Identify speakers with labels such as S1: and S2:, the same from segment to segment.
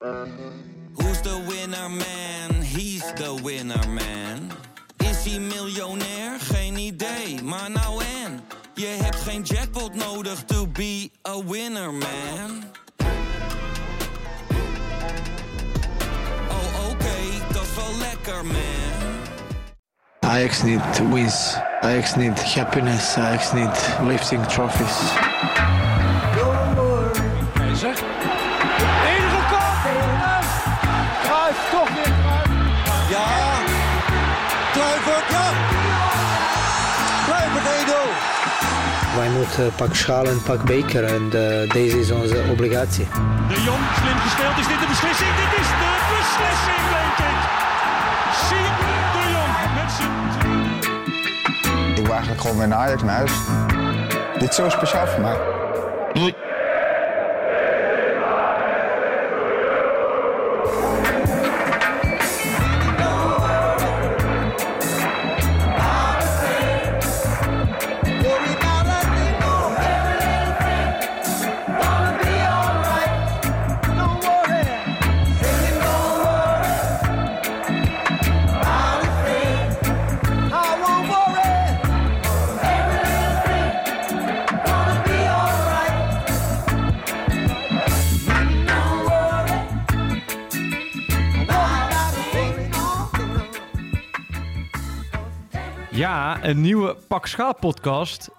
S1: Who's the winner man? He's the winner man. Is hij miljonair? Geen idee, maar nou en. Je hebt geen jackpot nodig to be a winner man. Oh oké, dat is wel lekker man.
S2: Ajax need wins. Ajax need happiness. Ajax need lifting trophies.
S3: 1-0.
S2: Wij moeten pak schaal en pak beker en eh, deze is onze obligatie.
S4: De Jong, slim gespeeld. Is dit de beslissing? Dit is de beslissing, denk ik. Siem de Jong met zijn...
S5: Ik wil eigenlijk gewoon weer naar Ajax naar huis. Dit is zo speciaal voor mij.
S6: Een nieuwe Pak Schaal podcast,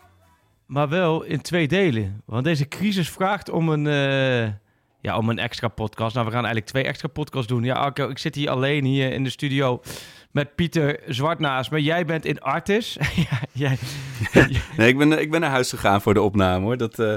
S6: maar wel in twee delen. Want deze crisis vraagt om een, eh, ja, om een extra podcast. Nou, we gaan eigenlijk twee extra podcasts doen. Ja, Arco, ik zit hier alleen hier in de studio met Pieter Zwart naast me. Jij bent in Artis. ja, jij,
S7: Nee, ik ben, ik ben naar huis gegaan voor de opname hoor. Dat, eh,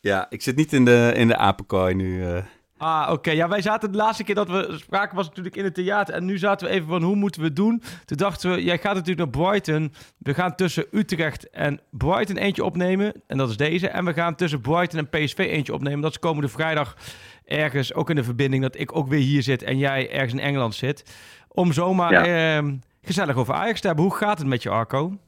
S7: ja, ik zit niet in de, in de apenkooi nu. eh.
S6: Ah, oké. Ja, wij zaten de laatste keer dat we spraken was natuurlijk in het theater. En nu zaten we even van hoe moeten we het doen. Toen dachten we, jij gaat natuurlijk naar Brighton. We gaan tussen Utrecht en Brighton eentje opnemen. En dat is deze. En we gaan tussen Brighton en PSV eentje opnemen. Dat is komende vrijdag ergens ook in de verbinding dat ik ook weer hier zit en jij ergens in Engeland zit. Om zomaar ehm, gezellig over Ajax te hebben. Hoe gaat het met je, Arco?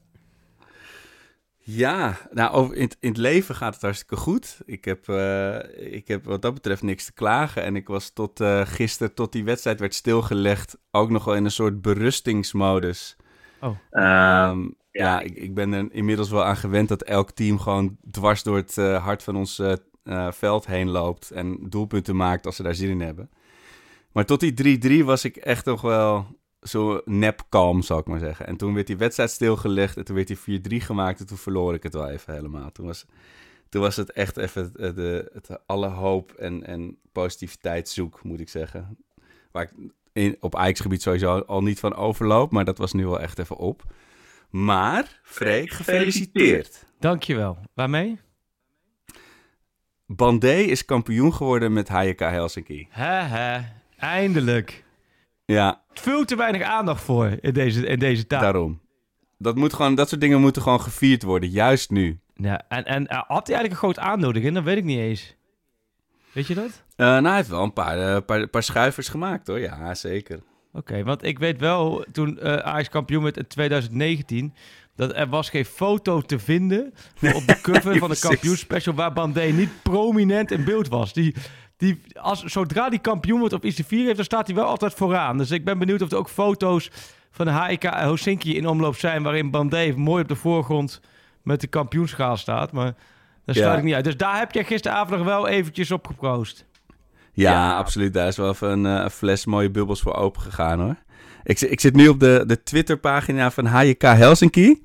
S7: Ja, nou, over, in, het- in het leven gaat het hartstikke goed. Ik heb, eh, ik heb wat dat betreft niks te klagen. En ik was tot eh gisteren, tot die wedstrijd werd stilgelegd, ook nog wel in een soort berustingsmodus.
S6: Oh.
S7: Ehm, ja, ik, ik ben er inmiddels wel aan gewend dat elk team gewoon dwars door het eh, hart van ons veld heen loopt en doelpunten maakt als ze daar zin in hebben. Maar tot die 3-3 was ik echt nog wel zo nep kalm, zal ik maar zeggen. En toen werd die wedstrijd stilgelegd en toen werd die 4-3 gemaakt en toen verloor ik het wel even helemaal. Toen was, toen was het echt even de, het alle hoop en, en positiviteit zoek, moet ik zeggen. Waar ik in, op Ajax-gebied sowieso al niet van overloop, maar dat was nu wel echt even op. Maar, Freek, gefeliciteerd.
S6: Dankjewel. Waarmee?
S7: Bandé is kampioen geworden met HJK Helsinki.
S6: Hè. Eindelijk.
S7: Ja,
S6: Veel te weinig aandacht voor in deze, in deze taal.
S7: daarom. Dat, moet gewoon, dat soort dingen moeten gewoon gevierd worden, juist nu.
S6: Ja, en, en eh, had hij eigenlijk een groot aannodiging? Dat weet ik niet eens. Weet je dat?
S7: Eh, nou, hij heeft wel een paar, eh, paar, paar schuivers gemaakt hoor. Ja, zeker.
S6: Oké, want ik weet wel, toen eh Ajax kampioen werd in 2019... dat er was geen foto te vinden op de cover van de kampioenspecial... waar Bandé niet prominent in beeld was. Die, die, als, zodra die kampioen wordt of iets te vieren heeft... dan staat hij wel altijd vooraan. Dus ik ben benieuwd of er ook foto's van de HIK Helsinki in omloop zijn... waarin Bandé mooi op de voorgrond met de kampioenschaal staat. Maar daar sluit
S7: Ja.
S6: ik niet uit. Dus daar heb je gisteravond nog wel eventjes op geproost.
S7: Ja, absoluut. Daar is wel even een eh, fles mooie bubbels voor open gegaan hoor. Ik, ik zit nu op de, de Twitterpagina van HJK Helsinki.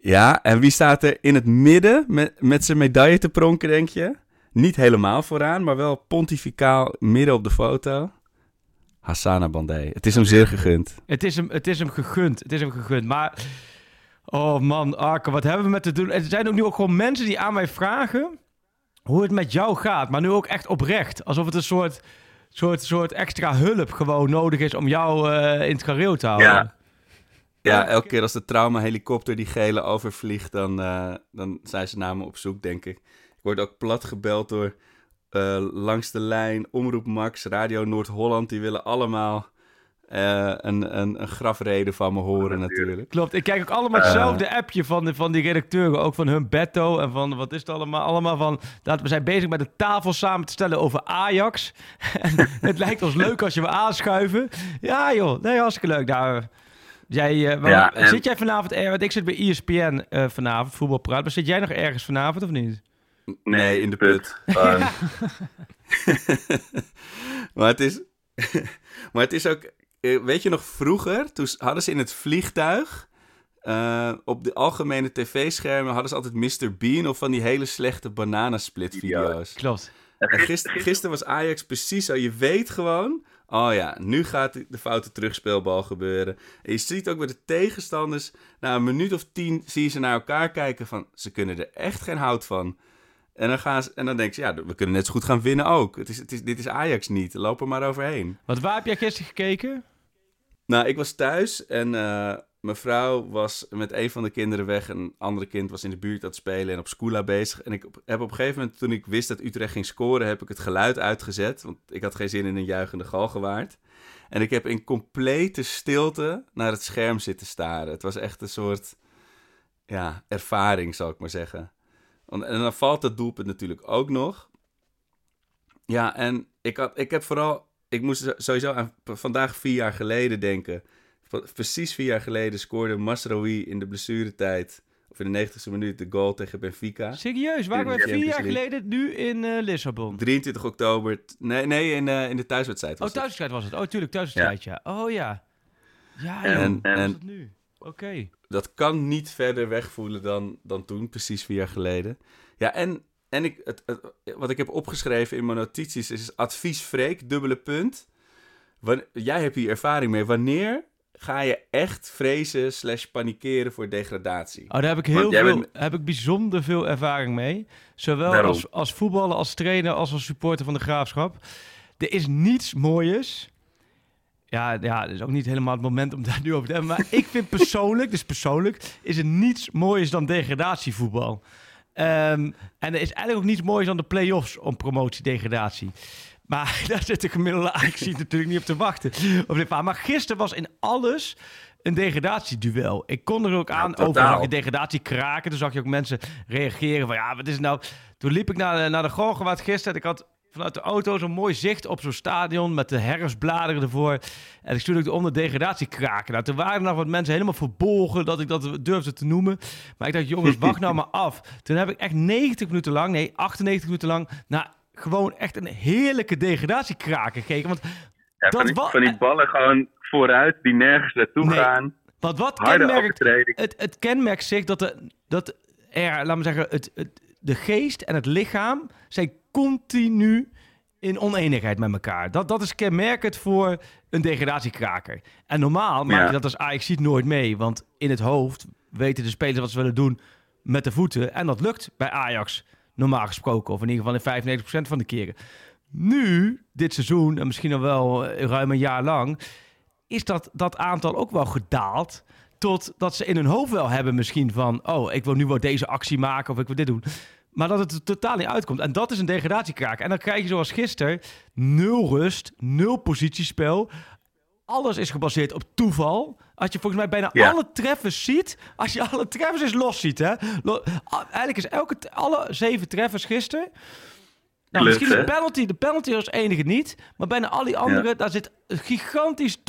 S7: Ja, en wie staat er in het midden met, met zijn medaille te pronken, denk je? Niet helemaal vooraan, maar wel pontificaal midden op de foto. Hassana Bandé. Het is hem zeer gegund.
S6: Het is hem, het is hem gegund. Het is hem gegund. Maar, oh man, Arke, wat hebben we met te doen? Er zijn ook nu ook gewoon mensen die aan mij vragen hoe het met jou gaat. Maar nu ook echt oprecht. Alsof het een soort, soort, soort extra hulp gewoon nodig is om jou eh, in het gareel te houden.
S7: Ja. Ja, elke keer als de trauma-helikopter die gele overvliegt, dan, eh, dan zijn ze naar me op zoek, denk ik. Ik word ook plat gebeld door eh, Langs de Lijn, Omroep Max, Radio Noord-Holland. Die willen allemaal eh, een, een, een grafreden van me horen natuurlijk.
S6: Klopt, ik kijk ook allemaal hetzelfde appje van, de, van die redacteuren. Ook van Humbetto en van, wat is het allemaal? Allemaal van, dat we zijn bezig met de tafel samen te stellen over Ajax. Het lijkt ons leuk als je we aanschuiven. Ja joh, nee, hartstikke leuk. Daar, jij, uh,
S8: Ja, en-
S6: Zit jij vanavond ergens, want ik zit bij ESPN eh, vanavond, voetbalpraat. Maar zit jij nog ergens vanavond of niet?
S7: Nee, in de put. Maar, het is, maar het is ook... eh, Weet je nog, vroeger, toen hadden ze in het vliegtuig... eh, op de algemene tv-schermen hadden ze altijd Mr. Bean... of van die hele slechte bananasplit-video's.
S6: Klopt.
S7: En gisteren, gisteren was Ajax precies zo. Je weet gewoon... Oh ja, nu gaat de foute terugspeelbal gebeuren. En je ziet ook bij de tegenstanders... Na een minuut of tien zie je ze naar elkaar kijken van... Ze kunnen er echt geen hout van. En dan, gaan ze, en dan denk je, ja, we kunnen net zo goed gaan winnen ook. Het is, het is, dit is Ajax niet. Loop er maar overheen.
S6: Want waar heb jij gisteren gekeken?
S7: Nou, ik was thuis en eh, mijn vrouw was met een van de kinderen weg. Een andere kind was in de buurt aan het spelen en op Scula bezig. En ik op- heb op een gegeven moment, toen ik wist dat Utrecht ging scoren, heb ik het geluid uitgezet. Want ik had geen zin in een juichende galgenwaard. En ik heb in complete stilte naar het scherm zitten staren. Het was echt een soort ja, ervaring, zal ik maar zeggen. Want- En dan valt het doelpunt natuurlijk ook nog. Ja, en ik, had, ik heb vooral... Ik moest sowieso aan vandaag vier jaar geleden denken. Precies vier jaar geleden scoorde Masraoui in de blessuretijd... of in de 90ste minuut de goal tegen Benfica.
S6: Serieus, waren we vier jaar geleden nu in eh, Lissabon?
S7: 23 oktober... Nee, nee in, eh, in de thuiswedstrijd
S6: Oh,
S7: was het.
S6: thuiswedstrijd was het. Oh, tuurlijk, thuiswedstrijd, ja. Oh, ja. Ja,
S8: En-.
S7: En,
S8: en
S6: het nu? Oké.
S7: Dat kan niet verder wegvoelen dan, dan toen, precies vier jaar geleden. Ja, en, en ik, het, het- wat ik heb opgeschreven in mijn notities is advies Freek, dubbele punt. Wan- jij hebt hier ervaring mee. Wanneer ga je echt vrezen slash panikeren voor degradatie?
S6: Oh, daar heb ik heel veel,
S8: bent-
S6: heb ik bijzonder veel ervaring mee. Zowel
S8: Daarom.
S6: als, als voetballer, als trainer, als als supporter van de Graafschap. Er is niets mooiers. Ja, ja, het is ook niet helemaal het moment om daar nu over te hebben. Maar ik vind persoonlijk, dus persoonlijk, is er niets mooiers dan degradatievoetbal. Ehm, en er is eigenlijk ook niets mooiers dan de play-offs om promotie-degradatie. Maar daar zit de gemiddelde Ajax natuurlijk niet op te wachten. Op dit maar gisteren was in alles een degradatieduel. Ik kon er ook aan over je degradatie kraken. Toen zag je ook mensen reageren van ja, wat is het nou? Toen liep ik naar de, naar de Gorgenwaard gisteren. en Ik had vanuit de auto zo'n mooi zicht op zo'n stadion met de herfstbladeren ervoor. En ik stuurde ook onder degradatie kraken. Nou, toen waren nog wat mensen helemaal verbolgen dat ik dat durfde te noemen. Maar ik dacht, jongens, wacht nou maar af. Toen heb ik echt 90 minuten lang, nee, 98 minuten lang, naar gewoon echt een heerlijke degradatiekraken gekeken. Want
S8: ja,
S6: dat
S8: van, die, van die ballen gewoon vooruit, die nergens naartoe
S6: Nee.
S8: gaan.
S6: Want wat
S8: Harde
S6: kenmerkt, het, het kenmerkt zich dat, de, dat er, laten we zeggen, het, het, de geest en het lichaam zijn continu in oneenigheid met elkaar. Dat, dat is kenmerkend voor een degradatiekraker. En normaal maak
S8: Ja.
S6: je dat als Ajax ziet nooit mee. Want in het hoofd weten de spelers wat ze willen doen met de voeten. En dat lukt bij Ajax normaal gesproken. Of in ieder geval in 95% van de keren. Nu, dit seizoen, en misschien al wel eh, ruim een jaar lang... is dat, dat aantal ook wel gedaald... totdat ze in hun hoofd wel hebben misschien van... oh, ik wil nu wel deze actie maken of ik wil dit doen... Maar dat het er totaal niet uitkomt. En dat is een degradatiekraak. En dan krijg je zoals gisteren nul rust, nul positiespel. Alles is gebaseerd op toeval. Als je volgens mij bijna
S8: Ja.
S6: alle treffers ziet. Als je alle treffers eens los ziet, hè. Lo- eigenlijk is elke, alle zeven treffers gisteren. Nou, misschien de penalty. De penalty als enige niet. Maar bijna al die andere, daar zit gigantisch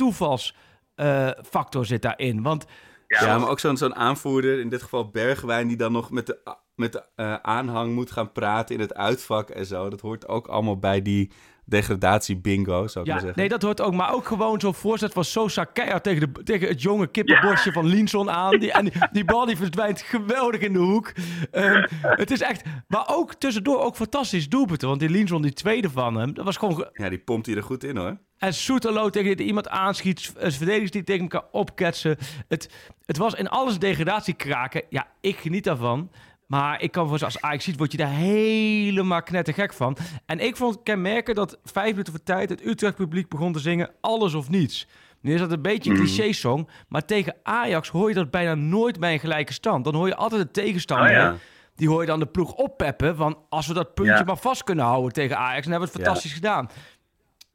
S6: toevalsfactor zit daarin. Want
S7: Ja, maar ook zo'n zo'n aanvoerder, in dit geval Bergwijn, die dan nog met de, met de eh, aanhang moet gaan praten in het uitvak en zo. Dat hoort ook allemaal bij die degradatie bingo, zou ik
S6: Ja,
S7: maar zeggen.
S6: nee, dat hoort ook. Maar ook gewoon zo'n voorzet van Sosa keihard tegen, de, tegen het jonge kippenbosje van Linson aan. Die, en die, die bal die verdwijnt geweldig in de hoek. Ehm, het is echt... Maar ook tussendoor ook fantastisch doelpunten. Want die Linson, die tweede van hem, dat was gewoon... ge-
S7: Ja, die pompt hij er goed in hoor.
S6: En Soetelo tegen die iemand aanschiet. Verdedigers die tegen elkaar opketsen. Het, het was in alles degradatie kraken. Ja, ik geniet daarvan. Maar ik kan voor als Ajax ziet, word je daar helemaal knettergek van. En ik vond kenmerken dat vijf minuten voor tijd het Utrecht publiek begon te zingen alles of niets. Nu is dat een beetje een cliché-song, maar tegen Ajax hoor je dat bijna nooit bij een gelijke stand. Dan hoor je altijd de tegenstander.
S8: Oh ja.
S6: Die hoor je dan de ploeg oppeppen van als we dat puntje
S8: Ja.
S6: maar vast kunnen houden tegen Ajax, dan hebben we het
S7: Ja.
S6: fantastisch gedaan.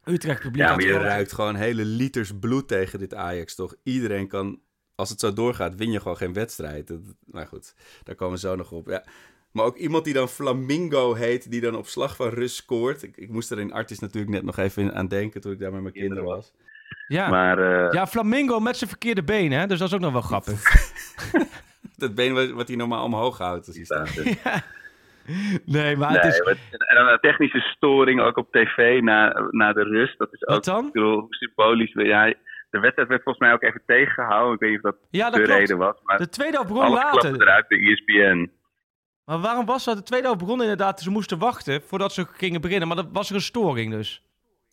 S6: Utrecht publiek.
S7: Ja, maar je ruikt gewoon hele liters bloed tegen dit Ajax, toch? Iedereen kan, als het zo doorgaat, win je gewoon geen wedstrijd. Dat, maar goed, daar komen we zo nog op. Ja. Maar ook iemand die dan Flamingo heet, die dan op slag van rust scoort. Ik, ik moest er in Artis natuurlijk net nog even aan denken toen ik daar met mijn kinderen was.
S6: Ja.
S8: Maar eh,
S6: ja, Flamingo met zijn verkeerde benen, hè? dus dat is ook nog wel grappig.
S7: Dat been wat, wat hij normaal omhoog houdt. als hij staat.
S6: nee, maar
S8: nee,
S6: het is...
S8: en dan een technische storing ook op tv na, na de rust. Dat is ook,
S6: Wat dan?
S8: Ik bedoel, symbolisch. Ja, de wedstrijd werd volgens mij ook even tegengehouden. Ik weet niet of dat
S6: Ja, dat
S8: de
S6: klopt.
S8: reden was. Maar
S6: De tweede helft begon later.
S8: eruit de ESPN.
S6: Maar waarom was dat? De tweede helft begon inderdaad, ze moesten wachten voordat ze gingen beginnen. Maar dat was er een storing dus.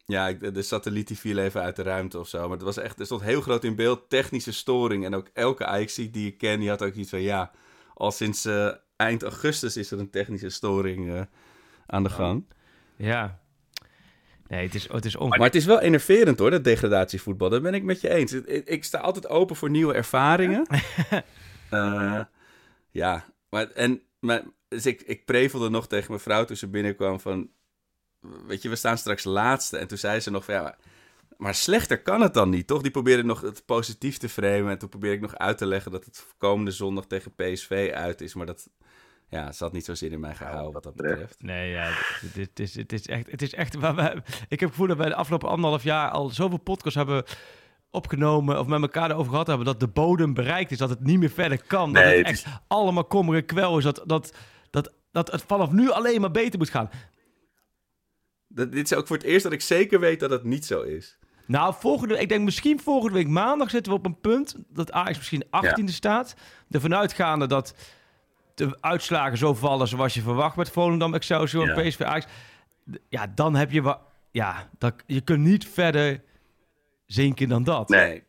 S7: Ja, de satelliet die viel even uit de ruimte of zo. Maar het was echt, er stond heel groot in beeld technische storing. En ook elke ajax die ik ken, die had ook iets van... Ja, al sinds eh, eind augustus is er een technische storing eh, aan de gang.
S6: Ja. Nee, het is, het is
S7: Maar
S6: ongelooflijk.
S7: het is wel enerverend hoor, dat degradatievoetbal. Dat ben ik met je eens. Ik, ik sta altijd open voor nieuwe ervaringen. Eh, ja, maar, en, maar, dus ik, ik prevelde nog tegen mijn vrouw toen ze binnenkwam van... Weet je, we staan straks laatste. En toen zei ze nog van ja, maar, maar slechter kan het dan niet, toch? Die probeerde nog het positief te framen. En toen probeerde ik nog uit te leggen dat het komende zondag tegen PSV uit is. Maar dat, ja, ze had niet zo zin in mij gehouden wat dat betreft.
S6: Nee, ja, het, is, het is echt... Het is echt waar wij, ik heb het gevoel dat wij de afgelopen anderhalf jaar al zoveel podcasts hebben opgenomen of met elkaar erover gehad hebben dat de bodem bereikt is, dat het niet meer verder kan. dat
S8: Nee,
S6: het
S8: het
S6: echt allemaal kommer en kwel is, dat, dat, dat, dat het vanaf nu alleen maar beter moet gaan.
S7: Dat, dit is ook voor het eerst dat ik zeker weet dat het niet zo is.
S6: Nou, volgende, ik denk misschien volgende week maandag zitten we op een punt dat Ajax misschien 18e staat. Ervan uitgaande dat de uitslagen zo vallen zoals je verwacht met Volendam, Excelsior en
S8: Ja.
S6: PSV Ajax. Ja, dan heb je wat... Ja, dat, je kunt niet verder zinken dan dat.
S8: Nee.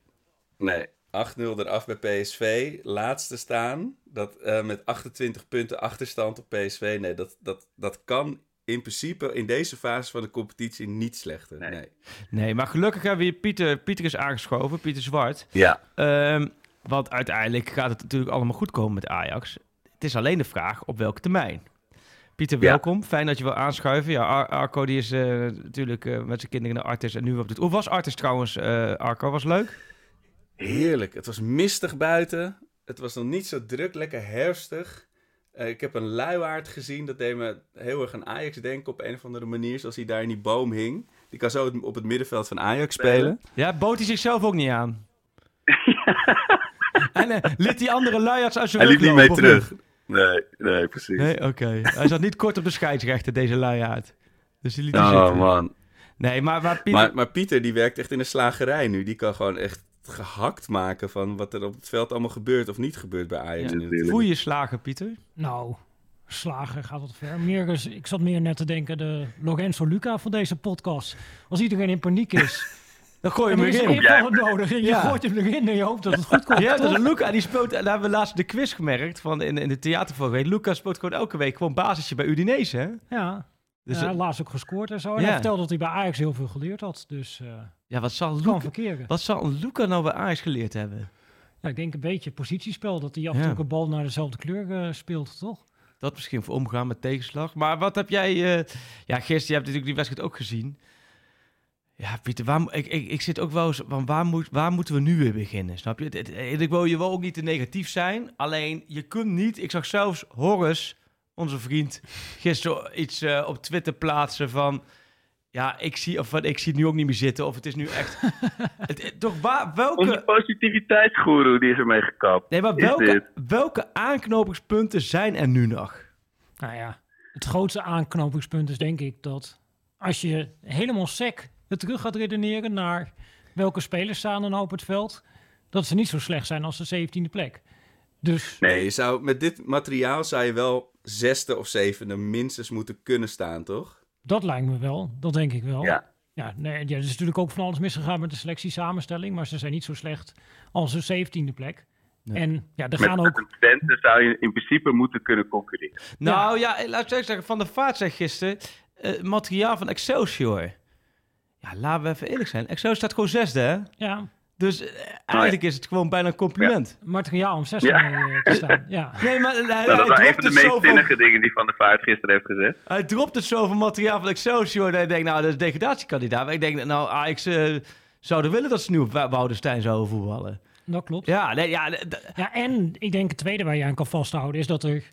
S7: Nee, 8-0 eraf bij PSV. Laatste staan. Dat, eh, met 28 punten achterstand op PSV. Nee, dat, dat, dat kan in principe in deze fase van de competitie niet slechter. Nee.
S8: Nee.
S6: Nee, maar gelukkig hebben we hier Pieter, Pieter is aangeschoven, Pieter Zwart.
S8: Ja.
S6: Ehm, want uiteindelijk gaat het natuurlijk allemaal goed komen met Ajax. Het is alleen de vraag op welke termijn. Pieter,
S8: Ja.
S6: welkom. Fijn dat je wil aanschuiven. Ja, Ar- Arco die is eh, natuurlijk eh, met zijn kinderen naar Artis en nu op het... Hoe was Artis trouwens, eh, Arco? Was leuk?
S7: Heerlijk. Het was mistig buiten. Het was nog niet zo druk, lekker herfstig. Eh, ik heb een luiaard gezien. Dat deed me heel erg aan Ajax denken op een of andere manier. Zoals hij daar in die boom hing. Die kan zo op het middenveld van Ajax spelen.
S6: Ja, bood hij zichzelf ook niet aan. en eh, liet die andere luiarts uit zijn
S8: Hij liep niet mee terug. Nee, nee, precies.
S6: Nee, oké. Hij zat niet kort op de scheidsrechter, deze luiaard. Dus die liet hij
S8: Oh
S6: zitten.
S8: man.
S6: Nee, maar, maar Pieter...
S7: Maar, maar Pieter, die werkt echt in de slagerij nu. Die kan gewoon echt gehakt maken van wat er op het veld allemaal gebeurt of niet gebeurt bij Ajax.
S6: Ja. voel je slagen, Pieter?
S9: Nou, slagen gaat wat ver. Meer is, ik zat meer net te denken, de Lorenzo Luca van deze podcast. Als iedereen in paniek is,
S6: Dan gooi je hem
S9: er is
S6: erin.
S9: nodig en je
S6: Ja.
S9: gooit hem erin en je hoopt dat het goed komt.
S6: Ja, is Luca. Die speelt, daar hebben we laatst de quiz gemerkt van in, in de week. Luca speelt gewoon elke week gewoon basisje bij Udinese, hè?
S9: Ja,
S6: Dus,
S9: ja
S6: eh,
S9: laatst ook gescoord en zo. En
S6: Ja.
S9: hij vertelde dat hij bij Ajax heel veel geleerd had. Dus eh
S6: ja, wat zal, Luca,
S9: verkeren.
S6: wat zal Luca nou bij Ajax geleerd hebben?
S9: Ja, ik denk een beetje positiespel, dat hij af en toe
S6: Ja.
S9: een bal naar dezelfde kleur eh, speelt, toch?
S6: Dat misschien voor omgaan met tegenslag. Maar wat heb jij... eh, ja, gisteren, je hebt natuurlijk die wedstrijd ook gezien. Ja, Pieter, waar, ik, ik, ik zit ook wel eens van waar, moet, waar moeten we nu weer beginnen? Snap je? Het- het- het- Ik wil je wel ook niet te negatief zijn. Alleen, je kunt niet... Ik zag zelfs Horace, onze vriend, gisteren iets eh, op Twitter plaatsen van... Ja, ik zie, of ik zie het nu ook niet meer zitten. Of het is nu echt... het, toch waar, welke...
S8: Onze positiviteitsgoeroe die is ermee gekapt.
S6: Nee, maar welke, welke aanknopingspunten zijn er nu nog?
S9: Nou ja, het grootste aanknopingspunt is denk ik dat als je helemaal sec het terug gaat redeneren naar welke spelers staan er nou op het veld, dat ze niet zo slecht zijn als de 17e plek. Dus
S7: Nee, je zou, met dit materiaal zou je wel zesde of zevende minstens moeten kunnen staan, toch?
S9: Dat lijkt me wel, dat denk ik wel.
S8: Ja.
S9: Ja, nee, ja, er is natuurlijk ook van alles misgegaan met de selectiesamenstelling, maar ze zijn niet zo slecht als de 17e plek.
S6: Nee.
S9: En ja, er
S8: Met,
S9: gaan
S8: met
S9: ook.
S8: een Twente zou je in principe moeten kunnen concurreren.
S6: Nou ja, laat ik zeggen, Van der Vaart zei gisteren... eh, materiaal van Excelsior. Ja, laten we even eerlijk zijn. Excelsior staat gewoon zesde, hè?
S9: Ja,
S6: Dus eh, eigenlijk is het gewoon bijna een compliment.
S9: Materiaal om zes
S8: Ja.
S9: mee eh, te staan. Ja.
S6: Nee, maar hij,
S8: Nou,
S6: hij
S8: dat was een
S6: dropt
S8: van de meest
S6: van,
S8: zinnige dingen die Van der Vaart gisteren heeft gezegd.
S6: hij dropt het zo van materiaal van Excelsior. Dat ik denk, nou, dat is degradatiekandidaat. Maar ik denk, nou, Ajax eh, zouden willen dat ze nu op Woudenstein zouden voetballen.
S9: Dat klopt.
S6: Ja, nee, ja,
S9: Ja, en ik denk het tweede waar je aan kan vasthouden is dat er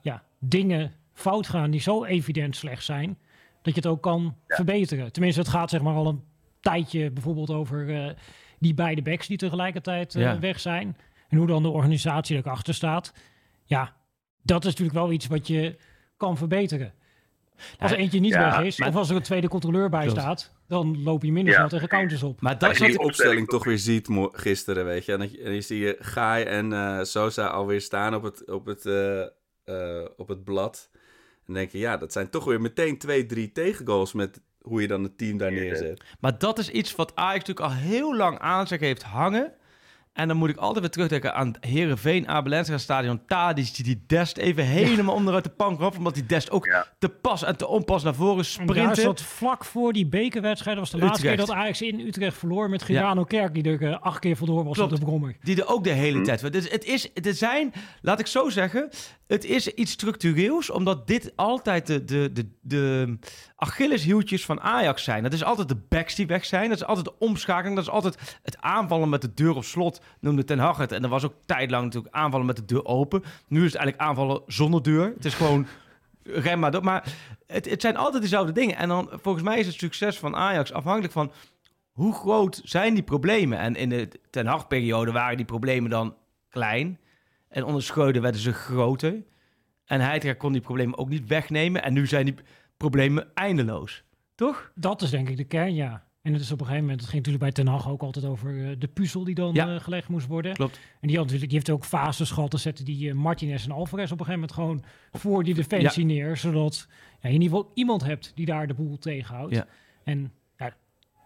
S9: ja, dingen fout gaan die zo evident slecht zijn, dat je het ook kan verbeteren. Tenminste, het gaat zeg maar al een tijdje bijvoorbeeld over eh, die beide backs die tegelijkertijd eh,
S6: Ja.
S9: weg zijn. En hoe dan de organisatie er achter staat. Ja, dat is natuurlijk wel iets wat je kan verbeteren. Als
S6: Ja,
S9: eentje niet
S8: ja,
S9: weg is,
S6: maar-
S9: of als er een tweede controleur bij
S6: Klopt.
S9: staat, dan loop je minder
S8: Ja.
S9: snel tegen counters op.
S6: maar
S7: Als
S6: dat
S7: je
S6: zat
S7: die opstelling toch weer ziet gisteren, weet je. En, dat je, en je zie je Gaai en eh, Sosa alweer staan op het, op, het, eh, eh, op het blad. En dan denk je, ja, dat zijn toch weer meteen twee, drie tegengoals met hoe je dan het team daar neerzet.
S6: Maar dat is iets wat Ajax natuurlijk al heel lang aan zich heeft hangen. En dan moet ik altijd weer terugdenken aan Herenveen Abelensra Stadion. Tadic die die Dest even helemaal onderuit de pan gaf. Omdat die Dest ook
S8: Ja.
S6: te pas en te onpas naar voren
S9: En daar
S6: sprintte.
S9: zat vlak voor die bekerwedstrijd. Dat was de laatste keer dat Ajax in Utrecht verloor met Girano Kerk. Die er eh, acht keer vandoor was
S6: Klopt.
S9: op de brommer.
S6: Die er ook de hele tijd. Dus het is, er zijn, laat ik zo zeggen, het is iets structureels, omdat dit altijd de, de, de, de Achilleshieltjes van Ajax zijn. Dat is altijd de backs die weg zijn. Dat is altijd de omschakeling. Dat is altijd het aanvallen met de deur op slot, noemde Ten Hag het. En er was ook tijdlang natuurlijk aanvallen met de deur open. Nu is het eigenlijk aanvallen zonder deur. Het is gewoon rem maar door. Maar het, het zijn altijd dezelfde dingen. En dan, volgens mij is het succes van Ajax afhankelijk van hoe groot zijn die problemen? En in de Ten Hag-periode waren die problemen dan klein. En onder Schreuder werden ze groter. En Heitinga kon die problemen ook niet wegnemen. En nu zijn die problemen eindeloos. Toch?
S9: Dat is denk ik de kern, ja. En het is op een gegeven moment, het ging natuurlijk bij Ten Hag ook altijd over eh, de puzzel die dan
S6: Ja.
S9: eh, gelegd moest worden.
S6: Klopt.
S9: En die, had natuurlijk, die heeft ook fases gehad. Dan zetten die eh, Martinez en Alvarez op een gegeven moment gewoon voor die defensie neer. Zodat ja, je in ieder geval iemand hebt die daar de boel tegenhoudt.
S6: Ja.
S9: En ja,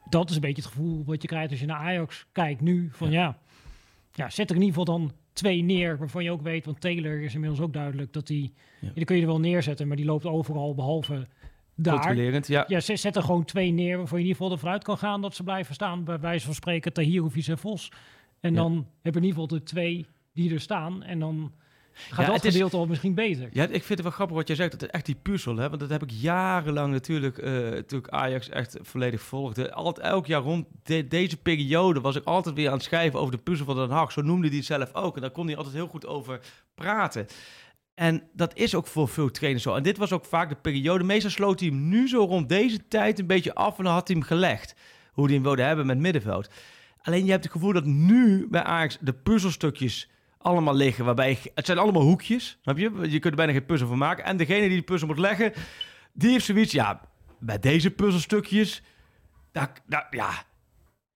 S9: dat is een beetje het gevoel wat je krijgt als je naar Ajax kijkt nu. Van ja, ja, zet er in ieder geval dan twee neer waarvan je ook weet, want Taylor is inmiddels ook duidelijk dat die, die kun je er wel neerzetten, maar die loopt overal behalve.
S6: Controlerend, ja.
S9: Ja, zet, zet er gewoon twee neer waarvan je in ieder geval ervan uit kan gaan dat ze blijven staan. Bij wijze van spreken Tahirovic en Vos. En
S6: Ja.
S9: dan heb je in ieder geval de twee die er staan. En dan gaat
S6: Ja,
S9: dat
S6: het is-
S9: gedeelte al misschien beter.
S6: Ja, ik vind het wel grappig wat jij zegt. Dat is echt die puzzel, hè? Want dat heb ik jarenlang natuurlijk, toen ik Ajax echt volledig volgde. Altijd, elk jaar rond de- deze periode was ik altijd weer aan het schrijven over de puzzel van Den Haag. Zo noemde hij het zelf ook. En daar kon hij altijd heel goed over praten. En dat is ook voor veel trainers zo. En dit was ook vaak de periode. Meestal sloot hij hem nu zo rond deze tijd een beetje af en dan had hij hem gelegd. Hoe hij hem wilde hebben met middenveld. Alleen je hebt het gevoel dat nu bij Ajax de puzzelstukjes allemaal liggen. Waarbij het zijn allemaal hoekjes. Snap je? Je kunt er bijna geen puzzel van maken. En degene die die puzzel moet leggen, die heeft zoiets. Ja, bij deze puzzelstukjes. daar- ja,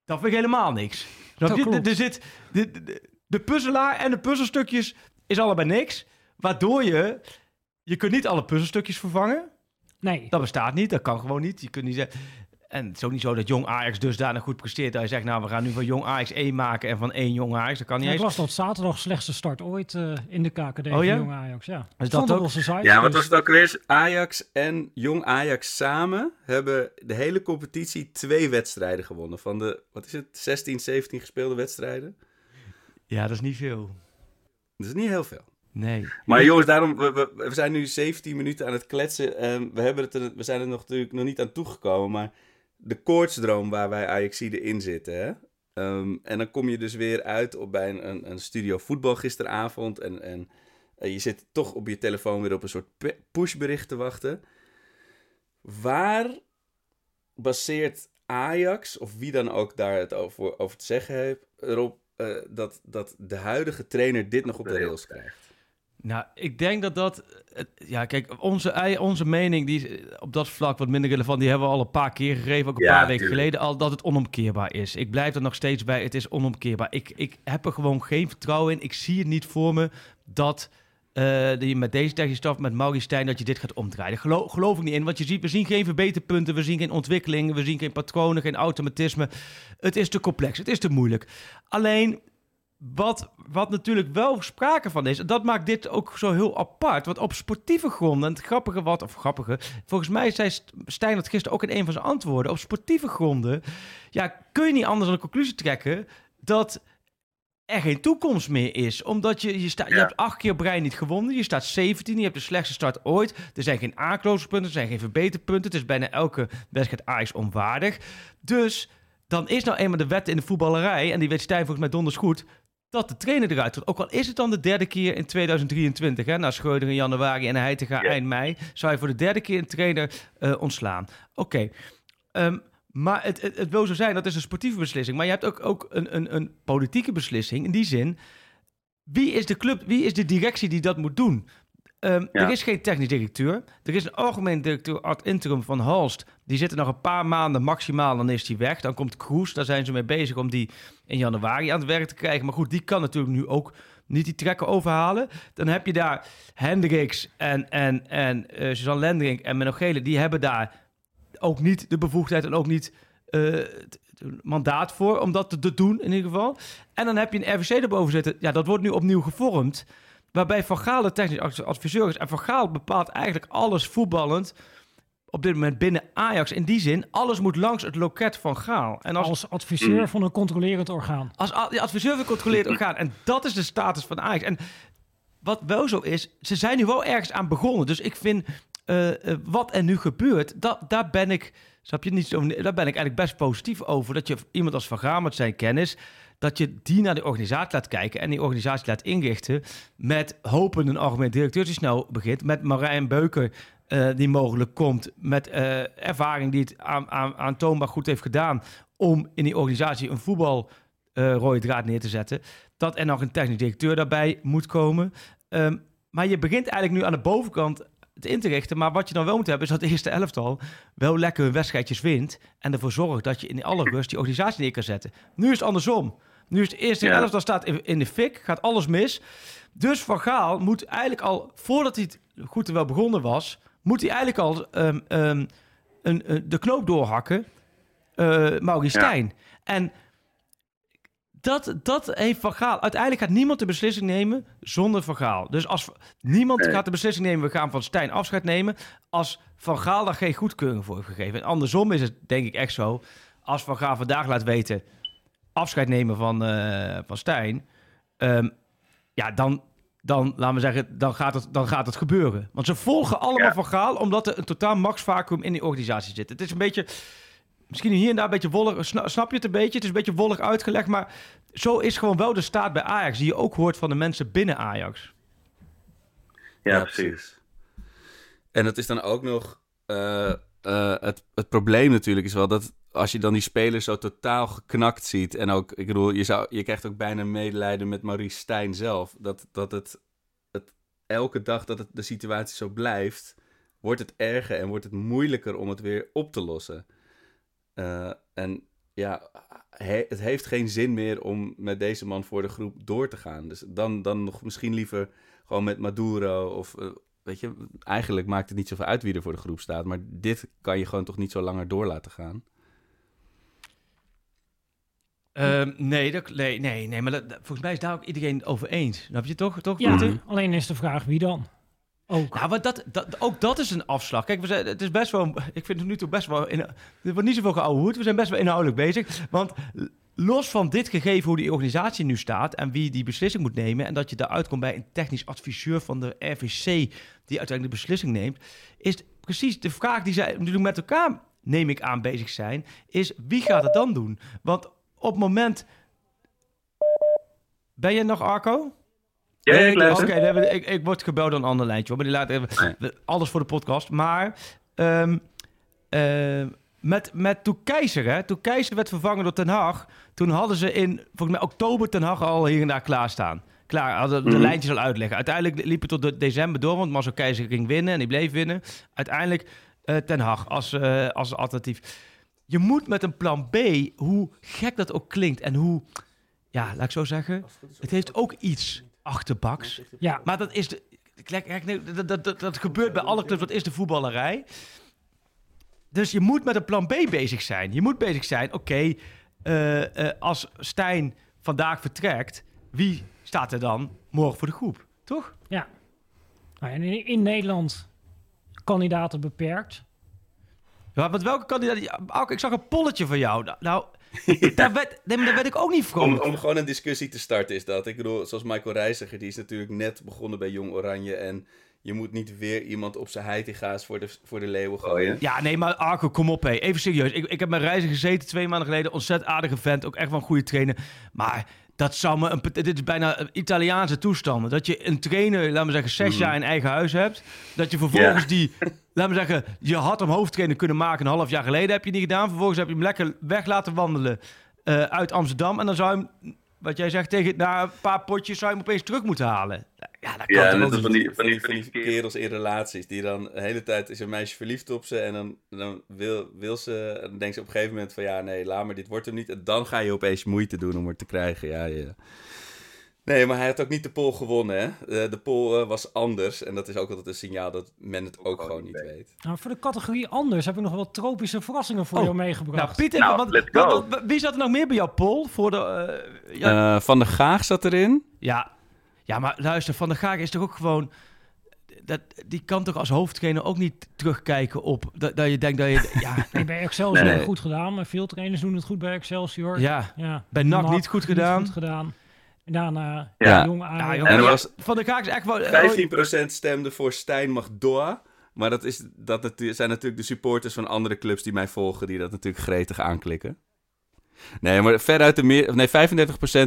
S6: dat vind ik helemaal niks. Snap
S9: Dat
S6: je?
S9: klopt.
S6: Er zit, de, de, de puzzelaar en de puzzelstukjes is allebei niks. Waardoor je. Je kunt niet alle puzzelstukjes vervangen.
S9: Nee,
S6: Dat bestaat niet. Dat kan gewoon niet. Je kunt niet zeggen. En het is ook niet zo dat jong Ajax dusdanig goed presteert. Dat je zegt, nou, we gaan nu van jong Ajax 1 maken en van één jong Ajax. Dat kan niet
S9: Ja, ik
S6: eens.
S9: las dat zaterdag slechtste start ooit eh, in de KKD
S6: Oh
S9: van
S6: ja?
S9: Jong Ajax. Ja.
S6: dat
S9: Stond op
S6: ook?
S9: onze site.
S7: Ja, wat
S9: dus-
S7: was het ook weer? Ajax en Jong Ajax samen hebben de hele competitie twee wedstrijden gewonnen. Van de, wat is het, 16, 17 gespeelde wedstrijden?
S6: Ja, dat is niet veel.
S7: Dat is niet heel veel.
S6: Nee.
S7: Maar jongens, daarom, we, we, we zijn nu 17 minuten aan het kletsen. En we, hebben het er, we zijn er nog, natuurlijk nog niet aan toegekomen. Maar de koortsdroom waar wij Ajaxiden in zitten. Hè? Ehm, en dan kom je dus weer uit op bij een, een, een studio voetbal gisteravond. En, en eh, je zit toch op je telefoon weer op een soort pushbericht te wachten. Waar baseert Ajax, of wie dan ook daar het over, over te zeggen heeft, erop eh, dat, dat de huidige trainer dit nog op de rails krijgt?
S6: Nou, ik denk dat dat... Ja, kijk, onze, onze mening die is eh, op dat vlak wat minder relevant. Die hebben we al een paar keer gegeven, ook een
S8: Ja,
S6: paar weken
S8: tuurlijk.
S6: geleden al, dat het onomkeerbaar is. Ik blijf er nog steeds bij, het is onomkeerbaar. Ik, ik heb er gewoon geen vertrouwen in. Ik zie het niet voor me dat... dat je met deze technische staf, met Maurice Stijn, dat je dit gaat omdraaien. Geloof, geloof ik niet in, want je ziet, we zien geen verbeterpunten, we zien geen ontwikkelingen, we zien geen patronen, geen automatisme. Het is te complex, het is te moeilijk. Alleen, wat, wat natuurlijk wel sprake van is, en dat maakt dit ook zo heel apart. Want op sportieve gronden, en het grappige wat, of grappige, volgens mij zei St- Stijn dat gisteren ook in een van zijn antwoorden. Op sportieve gronden, ja, kun je niet anders dan de conclusie trekken dat er geen toekomst meer is. Omdat je, je, sta, je hebt acht keer brein niet gewonnen. Je staat 17. Je hebt de slechtste start ooit. Er zijn geen aankloopspunten. Er zijn geen verbeterpunten. Het is bijna elke wedstrijd Ajax onwaardig. Dus dan is nou eenmaal de wet in de voetballerij. En die weet Stijn volgens mij donders goed. Dat de trainer eruit wordt. Ook al is het dan de derde keer in 2023. Hè, na Schreuder in januari en hij te gaan eind mei. Zou hij voor de derde keer een trainer uh, ontslaan. Oké. Okay. Maar het, het, het, wil zo zijn, dat is een sportieve beslissing. Maar je hebt ook, ook een, een, een politieke beslissing. In die zin, wie is de club, wie is de directie die dat moet doen? Um, Er is geen technisch directeur. Er is een algemeen directeur ad interim van Halst. Die zit er nog een paar maanden maximaal, dan is hij weg. Dan komt Kroes, daar zijn ze mee bezig om die in januari aan het werk te krijgen. Maar goed, die kan natuurlijk nu ook niet die trekken overhalen. Dan heb je daar Hendricks en, en, en uh, Suzanne Lendering en Menno Gele. Die hebben daar ook niet de bevoegdheid en ook niet uh, mandaat voor om dat te doen in ieder geval. En dan heb je een RVC erboven zitten. Ja, dat wordt nu opnieuw gevormd. Waarbij Van Gaal de technisch adviseur is. En Van Gaal bepaalt eigenlijk alles voetballend op dit moment binnen Ajax. In die zin, alles moet langs het loket van Gaal.
S9: En als, als adviseur van een controlerend orgaan.
S6: Als adviseur van een controlerend orgaan. En dat is de status van Ajax. En wat wel zo is, ze zijn nu wel ergens aan begonnen. Dus ik vind uh, uh, wat er nu gebeurt, dat, daar ben ik, snap je niet zo, daar ben ik eigenlijk best positief over. Dat je iemand als Van Gaal met zijn kennis, dat je die naar de organisatie laat kijken en die organisatie laat inrichten met hopen een algemeen directeur die snel begint, met Marijn Beuker uh, die mogelijk komt, met ervaring die het aan, aan, aantoonbaar goed heeft gedaan om in die organisatie een voetbal rode draad neer te zetten. Dat er nog een technisch directeur daarbij moet komen. Um, maar je begint eigenlijk nu aan de bovenkant het in te richten. Maar wat je dan wel moet hebben, is dat de eerste elftal wel lekker hun wedstrijdjes wint. En ervoor zorgt dat je in alle rust die organisatie neer kan zetten. Nu is het andersom. Nu is het eerste ja. elftal staat in de fik, gaat alles mis. Dus Van Gaal moet eigenlijk al, voordat hij het goed wel begonnen was, moet hij eigenlijk al um, um, een, een, de knoop doorhakken. Uh, Maurice ja. Stijn. En dat, dat heeft Van Gaal. Uiteindelijk gaat niemand de beslissing nemen zonder Van Gaal. Dus als niemand gaat de beslissing nemen, we gaan van Stijn afscheid nemen. Als Van Gaal daar geen goedkeuring voor heeft gegeven. En andersom is het denk ik echt zo. Als Van Gaal vandaag laat weten afscheid nemen van, uh, van Stijn. Um, ja, dan, dan, laten we zeggen, dan gaat, het, dan gaat het gebeuren. Want ze volgen allemaal ja. Van Gaal, omdat er een totaal max-vacuum in die organisatie zit. Het is een beetje misschien hier en daar een beetje wollig. Snap je het een beetje? Het is een beetje wollig uitgelegd. Maar zo is gewoon wel de staat bij Ajax. Die je ook hoort van de mensen binnen Ajax.
S8: Ja, ja precies.
S7: En dat is dan ook nog. Uh, uh, het, het probleem natuurlijk is wel dat als je dan die spelers zo totaal geknakt ziet. En ook, ik bedoel, je, zou, je krijgt ook bijna medelijden met Maurice Stijn zelf. Dat, dat het, het elke dag dat het, de situatie zo blijft, wordt het erger en wordt het moeilijker om het weer op te lossen. Uh, en ja, he, het heeft geen zin meer om met deze man voor de groep door te gaan. Dus dan, dan nog misschien liever gewoon met Maduro of... Uh, weet je, eigenlijk maakt het niet zoveel uit wie er voor de groep staat. Maar dit kan je gewoon toch niet zo langer door laten gaan.
S6: Um, nee, dat, nee, nee, nee, maar dat, volgens mij is daar ook iedereen over eens. Snap je toch? toch
S9: ja, alleen is de vraag wie dan?
S6: Ook. Nou, maar dat, dat, ook dat is een afslag. Kijk, we zijn, het is best wel. Ik vind het nu toe best wel. In, er wordt niet zoveel geouwehoed. We zijn best wel inhoudelijk bezig. Want los van dit gegeven hoe die organisatie nu staat en wie die beslissing moet nemen. en dat je daaruit komt bij een technisch adviseur van de RVC. die uiteindelijk de beslissing neemt. is precies de vraag die zij nu met elkaar, neem ik aan, bezig zijn. is wie gaat het dan doen? Want op het moment. Ben je nog Arco?
S8: Ja, ik luister.
S6: Oké, okay, ik, ik word gebeld door een ander lijntje. Maar die laat even alles voor de podcast. Maar um, uh, met, met toen Keizer, hè, toen Keizer werd vervangen door Ten Hag, toen hadden ze in volgens mij oktober Ten Hag al hier en daar klaarstaan. Klaar, hadden de mm -hmm. lijntjes al uitleggen. Uiteindelijk liep het tot de december door, want Marcel Keizer ging winnen en die bleef winnen. Uiteindelijk uh, Ten Hag als, uh, als alternatief. Je moet met een plan B, hoe gek dat ook klinkt en hoe, ja, laat ik zo zeggen, het heeft ook iets achterbaks. Ja. Maar dat is de. Kijk, dat, dat, dat, dat gebeurt bij alle clubs. Dat is de voetballerij. Dus je moet met een plan B bezig zijn. Je moet bezig zijn, oké, okay, uh, uh, als Stijn vandaag vertrekt, wie staat er dan morgen voor de groep? Toch?
S9: Ja. Nou, en in, in Nederland kandidaten beperkt.
S6: Ja, met welke kandidaat? Ik zag een polletje van jou. Nou, daar, werd, nee, maar daar werd ik ook niet
S7: Om,
S6: vrolijk
S7: om gewoon een discussie te starten is dat. Ik bedoel, zoals Michael Reiziger, die is natuurlijk net begonnen bij Jong Oranje. En je moet niet weer iemand op zijn heitinga's voor de, voor de leeuwen gooien.
S6: Ja, nee, maar Arco, kom op, hé. Even serieus. Ik, ik heb met Reizen gezeten twee maanden geleden. Ontzettend aardige vent. Ook echt wel een goede trainer. Maar dat zou me... Een, dit is bijna een Italiaanse toestanden. Dat je een trainer, laten we zeggen, zes jaar in eigen huis hebt. Dat je vervolgens die... Laten we zeggen, je had hem hoofdtrainer kunnen maken een half jaar geleden. Heb je niet gedaan. Vervolgens heb je hem lekker weg laten wandelen eh, uit Amsterdam. En dan zou je hem, wat jij zegt, tegen na een paar potjes zou je hem opeens terug moeten halen. Ja, dat kan
S8: Ja, van die,
S7: Van die, van die kerels in relaties, die dan de hele tijd is een meisje verliefd op ze. En dan, dan wil, wil ze, dan denkt ze op een gegeven moment van ja, nee, laat maar, dit wordt hem niet. En dan ga je opeens moeite doen om het te krijgen. Ja, ja. Nee, maar hij had ook niet de poll gewonnen, hè. Eh, De poll eh, was anders. En dat is ook altijd een signaal dat men het ook gewoon niet weet.
S9: Nou, voor de categorie anders heb ik nog wat tropische verrassingen voor
S6: Oh,
S9: jou meegebracht.
S6: Nou, Pieter,
S8: Nou,
S6: wat-
S8: let's
S6: wat-
S8: go.
S6: wat- wie zat er nog meer bij jouw poll? Voor de, eh, ja,
S7: Eh, Van der Gaag zat erin.
S6: Ja, ja, maar luister, Van der Gaag is toch ook gewoon... Dat, die kan toch als hoofdtrainer ook niet terugkijken op... Dat, dat je denkt dat je... Ja,
S9: Nee, bij Excelsior
S8: Nee,
S9: goed gedaan. Maar veel trainers doen het goed bij Excelsior.
S6: ja.
S9: Ja.
S6: Bij NAC niet goed gedaan.
S9: goed gedaan. En daarna
S8: Ja.
S9: jong
S6: ja
S9: Ajax.
S6: jongen,
S7: En
S6: ja,
S7: was-
S6: Van der Gaag is echt wel...
S7: 15% stemde voor Stijn Magdoa. Maar dat, is, dat zijn natuurlijk de supporters van andere clubs die mij volgen... die dat natuurlijk gretig aanklikken. Nee, maar veruit de meer... Nee, 35%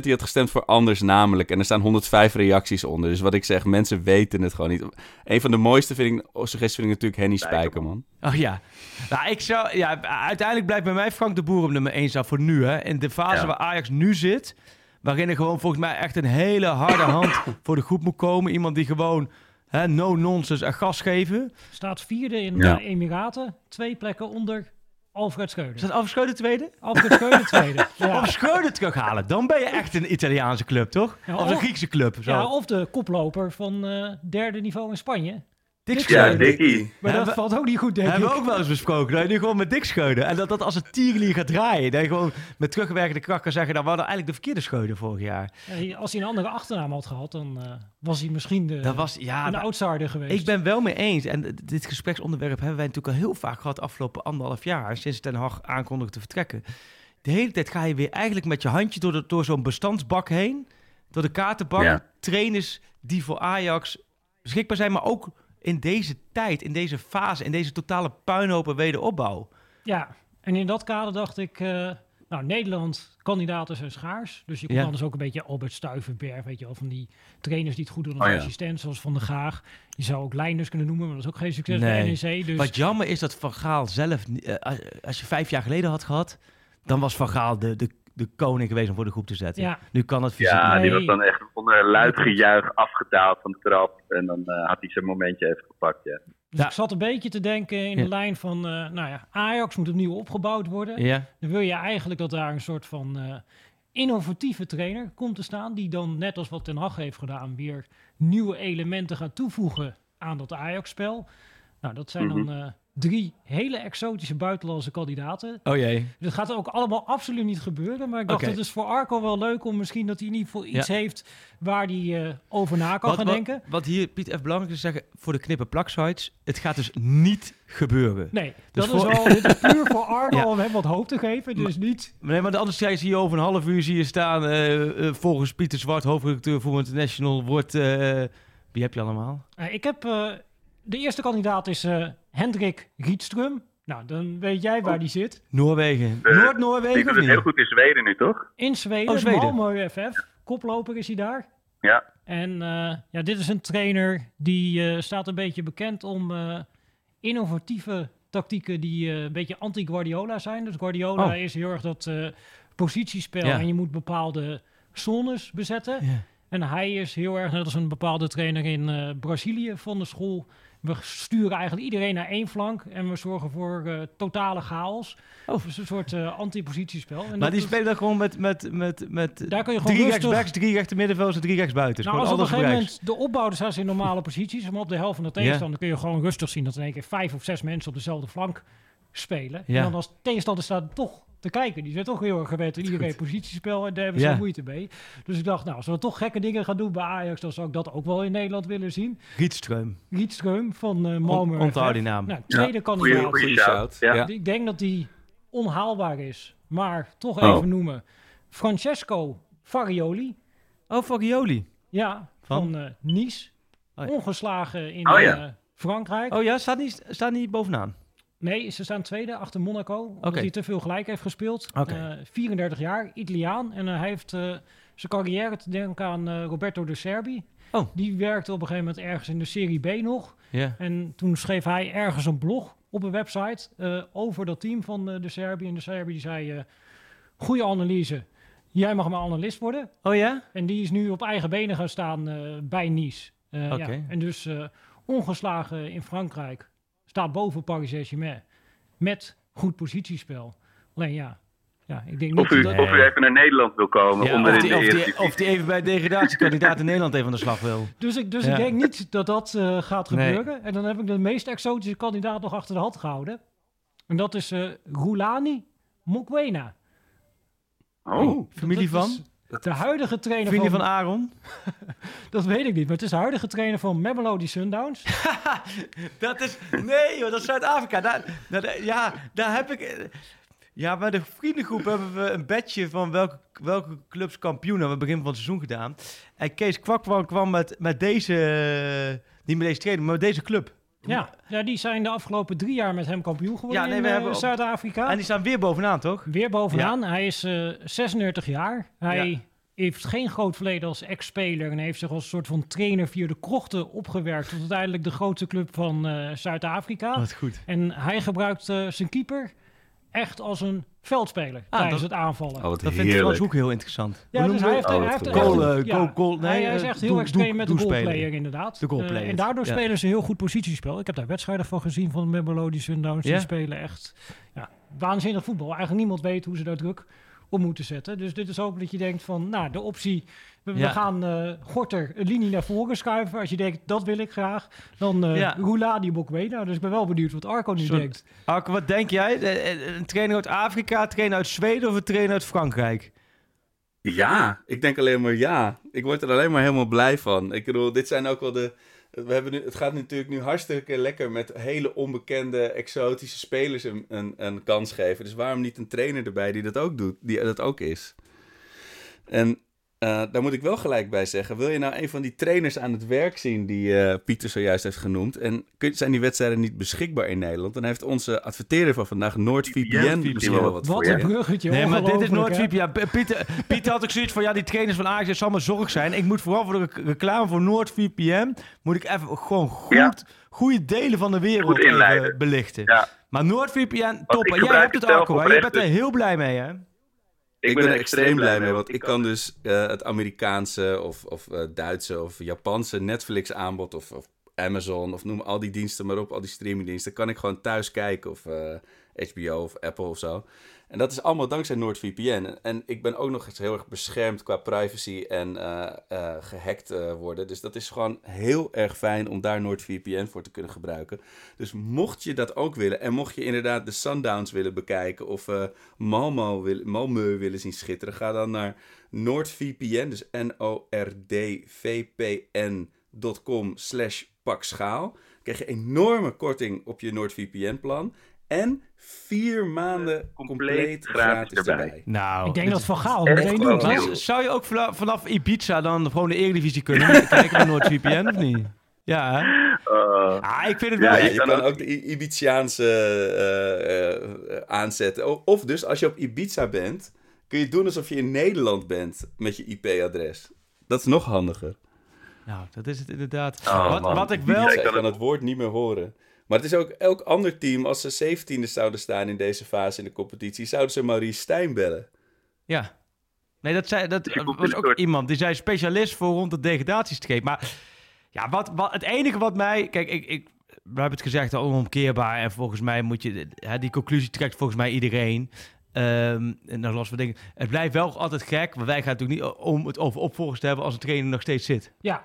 S7: die had gestemd voor anders namelijk. En er staan 105 reacties onder. Dus wat ik zeg, mensen weten het gewoon niet. Een van de mooiste vind ik, oh, suggesties vind ik natuurlijk Henny Spijkerman.
S6: Oh ja. Nou, ik zou... Ja, uiteindelijk blijft bij mij Frank de Boer op nummer 1 staan voor nu, hè. In de fase
S8: Ja.
S6: waar Ajax nu zit... Waarin er gewoon volgens mij echt een hele harde hand voor de groep moet komen. Iemand die gewoon... Hè, no nonsense en gas geven.
S9: Staat vierde in
S8: Ja.
S9: de Emiraten. Twee plekken onder Alfred
S6: Is
S9: Schreuder.
S6: dat Alf Schreuder tweede?
S9: Alfred Schreuder tweede. Ja.
S6: Of Schreuder terughalen. Dan ben je echt een Italiaanse club, toch?
S9: Ja,
S6: of een Griekse club. Zo.
S9: ja, of de koploper van eh, derde niveau in Spanje.
S6: Dick
S8: Ja.
S9: Maar dat
S6: Hebben-
S9: valt ook niet goed, denk
S6: hebben
S9: ik.
S6: we ook wel eens besproken. Dat je nu gewoon met Dick Scheuden. En dat dat als een tierlier gaat draaien. Dat je gewoon met terugwerkende kracht kan zeggen... Nou, we hadden eigenlijk de verkeerde Scheuden vorig jaar.
S9: Ja, Als hij een andere achternaam had gehad, dan eh, was hij misschien de,
S6: Dat was, ja,
S9: een
S6: maar
S9: outsider geweest.
S6: ik ben wel mee eens. En d- dit gespreksonderwerp hebben wij natuurlijk al heel vaak gehad... afgelopen anderhalf jaar. Sinds Ten Hag aankondigde te vertrekken. De hele tijd ga je weer eigenlijk met je handje... door, de- door zo'n bestandsbak heen. Door de kaartenbak.
S8: Ja.
S6: Trainers die voor Ajax beschikbaar zijn. Maar ook in deze tijd, in deze fase... in deze totale puinhopen wederopbouw.
S9: Ja, en in dat kader dacht ik... eh, nou, Nederland, kandidaten zijn schaars. Dus je kon
S6: Ja.
S9: anders ook een beetje Albert Stuivenberg, weet je wel, van die trainers die het goed doen als
S8: Oh ja.
S9: assistent, zoals Van der Gaag. Je zou ook Leinders kunnen noemen, maar dat is ook geen succes
S6: Nee.
S9: bij NEC. Dus
S6: Wat jammer is dat Van Gaal zelf... eh, als- als je vijf jaar geleden had gehad... dan was Van Gaal de, de, de koning geweest om voor de groep te zetten.
S9: ja,
S6: Nu kan het fysiek
S8: Ja, die was dan echt onder luid gejuich afgedaald van de trap. En dan eh, had hij zijn momentje even gepakt, ja.
S9: dus
S6: Ja.
S9: ik zat een beetje te denken in
S6: Ja.
S9: de lijn van, eh, nou ja, Ajax moet opnieuw opgebouwd worden.
S6: Ja,
S9: Dan wil je eigenlijk dat daar een soort van eh, innovatieve trainer komt te staan, die dan net als wat Ten Hag heeft gedaan, weer nieuwe elementen gaat toevoegen aan dat Ajax-spel. Nou, dat zijn dan eh, drie hele exotische buitenlandse kandidaten.
S6: oh jee.
S9: Dat gaat ook allemaal absoluut niet gebeuren, maar ik dacht
S6: Oké.
S9: het is voor Arco wel leuk om misschien dat hij in ieder geval iets
S6: Ja.
S9: heeft waar hij eh, over na kan
S6: Wat,
S9: gaan
S6: wat,
S9: denken.
S6: wat hier, Piet, even belangrijk is te zeggen... voor de knippen plaksites... het gaat dus niet gebeuren.
S9: Nee,
S6: Dus
S9: dat
S6: voor-
S9: is wel, dit is puur voor Arco
S6: Ja.
S9: om hem wat hoop te geven. Dus niet
S6: Nee, maar anders zie je over een half uur zie je staan... eh, eh, volgens Pieter Zwart, hoofdredacteur voor International... wordt... wie heb je allemaal?
S9: Ik heb de eerste kandidaat is Hendrik Rietström. Nou, dan weet jij waar die zit.
S6: Noorwegen.
S8: Eh,
S6: Noord-Noorwegen
S8: Die doet het heel goed in Zweden nu, toch?
S9: In Zweden,
S6: Oh, Zweden.
S9: Malmö FF. Koploper is hij daar.
S8: Ja.
S9: En eh, ja, dit is een trainer die eh, staat een beetje bekend om eh, innovatieve tactieken die eh, een beetje anti-Guardiola zijn. Dus Guardiola
S6: Oh.
S9: is heel erg dat eh, positiespel
S6: Ja.
S9: en je moet bepaalde zones bezetten.
S6: Ja.
S9: En hij is heel erg, net als een bepaalde trainer in eh, Brazilië van de school. We sturen eigenlijk iedereen naar één flank en we zorgen voor eh, totale chaos.
S6: Oh.
S9: Dus een soort eh, anti-positiespel. En
S6: Maar die spelen dan gewoon met, met, met, met
S9: Daar kun je gewoon
S6: drie rechtsbacks, drie rechter middenvelders en drie rechtsbuitens.
S9: Nou, als op een gegeven moment de opbouw, dan staan ze in normale posities, maar op de helft van de tegenstander kun je gewoon rustig zien dat in één keer vijf of zes mensen op dezelfde flank spelen.
S6: Ja.
S9: En dan als tegenstander staat toch te kijken. Die zijn toch heel erg gewend aan iedereen positiespel en daar hebben ze
S6: Ja.
S9: moeite mee. Dus ik dacht, nou, als we toch gekke dingen gaan doen bij Ajax, dan zou ik dat ook wel in Nederland willen zien.
S6: Rietström.
S9: Rietström van uh, Malmö.
S6: Onthoud die naam.
S9: Nou, tweede
S8: Ja,
S9: kandidaat.
S8: goeie-
S7: Goeie shout.
S8: Ja.
S9: Ik denk dat die onhaalbaar is. maar toch
S6: Oh.
S9: even noemen. Francesco Farioli.
S6: Oh, Farioli.
S9: Ja,
S6: Van?
S9: van, eh, Nice.
S6: Oh ja.
S9: Ongeslagen in
S6: Oh ja.
S9: eh, Frankrijk.
S6: Oh ja, staat niet, staat niet bovenaan.
S9: Nee, ze staan tweede achter Monaco. Omdat hij te veel gelijk heeft gespeeld. Eh, 34 jaar, Italiaan. En eh, hij heeft eh, zijn carrière te denken aan eh, Roberto de Serbi.
S6: Oh.
S9: Die werkte op een gegeven moment ergens in de Serie B nog.
S6: Ja.
S9: En toen schreef hij ergens een blog op een website eh, over dat team van eh, de Serbi. En de Serbi die zei, eh goede analyse. Jij mag mijn analist worden.
S6: Oh ja?
S9: En die is nu op eigen benen gaan staan eh, bij Nice. Eh, ja. En dus eh, ongeslagen in Frankrijk. Staat boven Paris Saint-Germain. Met goed positiespel. Alleen ja, ja ik denk niet
S8: Of u,
S9: dat...
S8: of u even naar Nederland wil komen.
S6: Ja,
S8: om
S6: of,
S8: in
S6: die,
S8: de
S6: of, die, of die even bij degradatiekandidaat in Nederland even aan de slag wil.
S9: Dus, ik, dus
S6: Ja.
S9: ik denk niet dat dat eh, gaat
S6: Nee.
S9: gebeuren. En dan heb ik de meest exotische kandidaat nog achter de hand gehouden. En dat is eh Roulani Mokwena.
S8: Oh,
S6: familie van?
S9: is De huidige trainer
S6: Familie
S9: van...
S6: van Aaron?
S9: dat weet ik niet, maar het is de huidige trainer van Mamelody Sundowns.
S6: Dat is... Nee joh, dat is Zuid-Afrika. Daar, daar- ja, daar heb ik... Ja, bij de vriendengroep hebben we een bedje van welke, welke clubs kampioen hebben we begin van het seizoen gedaan. En Kees Kwak kwam, met, met deze... Niet met deze trainer, maar met deze club.
S9: Ja, ja, die zijn de afgelopen drie jaar met hem kampioen geworden
S6: Ja, nee,
S9: in
S6: we
S9: eh,
S6: hebben
S9: Zuid-Afrika.
S6: En die staan weer bovenaan, toch?
S9: Weer bovenaan. Hij is eh 36 jaar. Hij
S6: Ja.
S9: heeft geen groot verleden als ex-speler. En heeft zich als soort van trainer via de krochten opgewerkt. Tot uiteindelijk de grootste club van eh, Zuid-Afrika.
S6: Wat goed.
S9: En hij gebruikt eh, zijn keeper echt als een veldspeler
S6: Ah,
S9: tijdens
S6: dat-
S9: het aanvallen.
S7: Oh,
S6: Dat vindt Frans ook heel interessant.
S9: Ja,
S6: Hoe
S9: dus
S6: noemen
S9: hij heeft, hij heeft
S6: Goal,
S9: echt- ja.
S6: goal, goal, nee,
S9: hij, is
S6: eh,
S9: echt heel extreem met de goalplayer inderdaad.
S6: De goalplayer,
S9: Eh, en daardoor
S6: ja.
S9: spelen ze heel goed positiespel. Ik heb daar wedstrijden van gezien van de Melody Sundowns.
S6: Ja?
S9: Die spelen echt ja, waanzinnig voetbal. Eigenlijk niemand weet hoe ze daar druk op moeten zetten. Dus dit is ook dat je denkt van, nou, de optie... We, gaan eh Gorter een linie naar voren schuiven. Als je denkt, dat wil ik graag. Dan eh
S6: Ja.
S9: Rouladi Bokwena. Dus ik ben wel benieuwd wat Arco nu denkt.
S6: Arke, wat denk jij? Eh, Een trainer uit Afrika, een trainer uit Zweden of een trainer uit Frankrijk?
S7: Ja, ik denk alleen maar ja. Ik word er alleen maar helemaal blij van. Ik bedoel, dit zijn ook wel de. We hebben nu, het gaat natuurlijk nu hartstikke lekker met hele onbekende, exotische spelers een, een, een kans geven. Dus waarom niet een trainer erbij die dat ook doet, die dat ook is? En eh, daar moet ik wel gelijk bij zeggen. Wil je nou een van die trainers aan het werk zien die eh, Pieter zojuist heeft genoemd? En kun- zijn die wedstrijden niet beschikbaar in Nederland? Dan heeft onze adverteerder van vandaag, NoordVPN, misschien wel wat
S9: Wat
S7: voor
S9: een
S7: je.
S9: bruggetje,
S6: Nee, maar dit is? NoordVPN. Ja, Pieter, Pieter had ook zoiets van, ja, die trainers van Ajax, zal maar zorg zijn. Ik moet vooral voor de rec- reclame voor NoordVPN, moet ik even gewoon goed,
S8: Ja.
S6: goede delen van de wereld
S8: Goed
S6: even
S8: inleiden.
S6: belichten.
S8: Ja.
S6: Maar NoordVPN, top. jij hebt het Arco, hè? Je bent er
S8: dus-
S6: heel blij mee, hè?
S7: Ik ben er extreem blij mee, want ik kan dus eh, het Amerikaanse of, of eh, Duitse of Japanse Netflix aanbod of, of Amazon of noem al die diensten maar op, al die streamingdiensten, kan ik gewoon thuis kijken of eh, HBO of Apple of zo. En dat is allemaal dankzij NordVPN. En ik ben ook nog eens heel erg beschermd qua privacy en eh, eh, gehackt eh, worden. Dus dat is gewoon heel erg fijn om daar NordVPN voor te kunnen gebruiken. Dus mocht je dat ook willen en mocht je inderdaad de Sundowns willen bekijken of Malmo Malmö willen zien schitteren, ga dan naar NordVPN, dus N-O-R-D-V-P-N.com slash pakschaal. Krijg je enorme korting op je NordVPN plan en vier maanden compleet, gratis, erbij.
S6: Nou,
S9: Ik denk dat Van Gaal meteen doet.
S6: Maar zou je ook vanaf Ibiza dan gewoon de Eredivisie kunnen kijken naar NoordVPN of niet? Ja, hè?
S8: Eh,
S6: Ah, ik vind het
S8: Ja,
S6: wel...
S7: Ja,
S8: je
S7: je
S8: kan
S7: kan
S8: ook-
S7: ook de I- Ibitiaanse eh, eh, aanzetten. O- Of dus als je op Ibiza bent, kun je doen alsof je in Nederland bent met je IP-adres. Dat is nog handiger.
S6: Nou, dat is het inderdaad.
S8: Oh,
S6: wat, wat ik
S8: Ja,
S6: wel...
S7: Ik kan het woord niet meer horen. Maar het is ook elk ander team, als ze 17e zouden staan in deze fase in de competitie, zouden ze Maurice Stijn bellen.
S6: Ja. Nee, dat, zei, dat was ook iemand die zei specialist voor rond de degradatiestreep. Maar ja, wat, wat, het enige wat mij... Kijk, ik, ik, we hebben het gezegd, al onomkeerbaar. En volgens mij moet je... Hè, die conclusie trekt volgens mij iedereen. Ehm, en dan los van dingen. Het blijft wel altijd gek. Want wij gaan natuurlijk niet om het over opvolgers te hebben als een trainer nog steeds zit.
S9: Ja,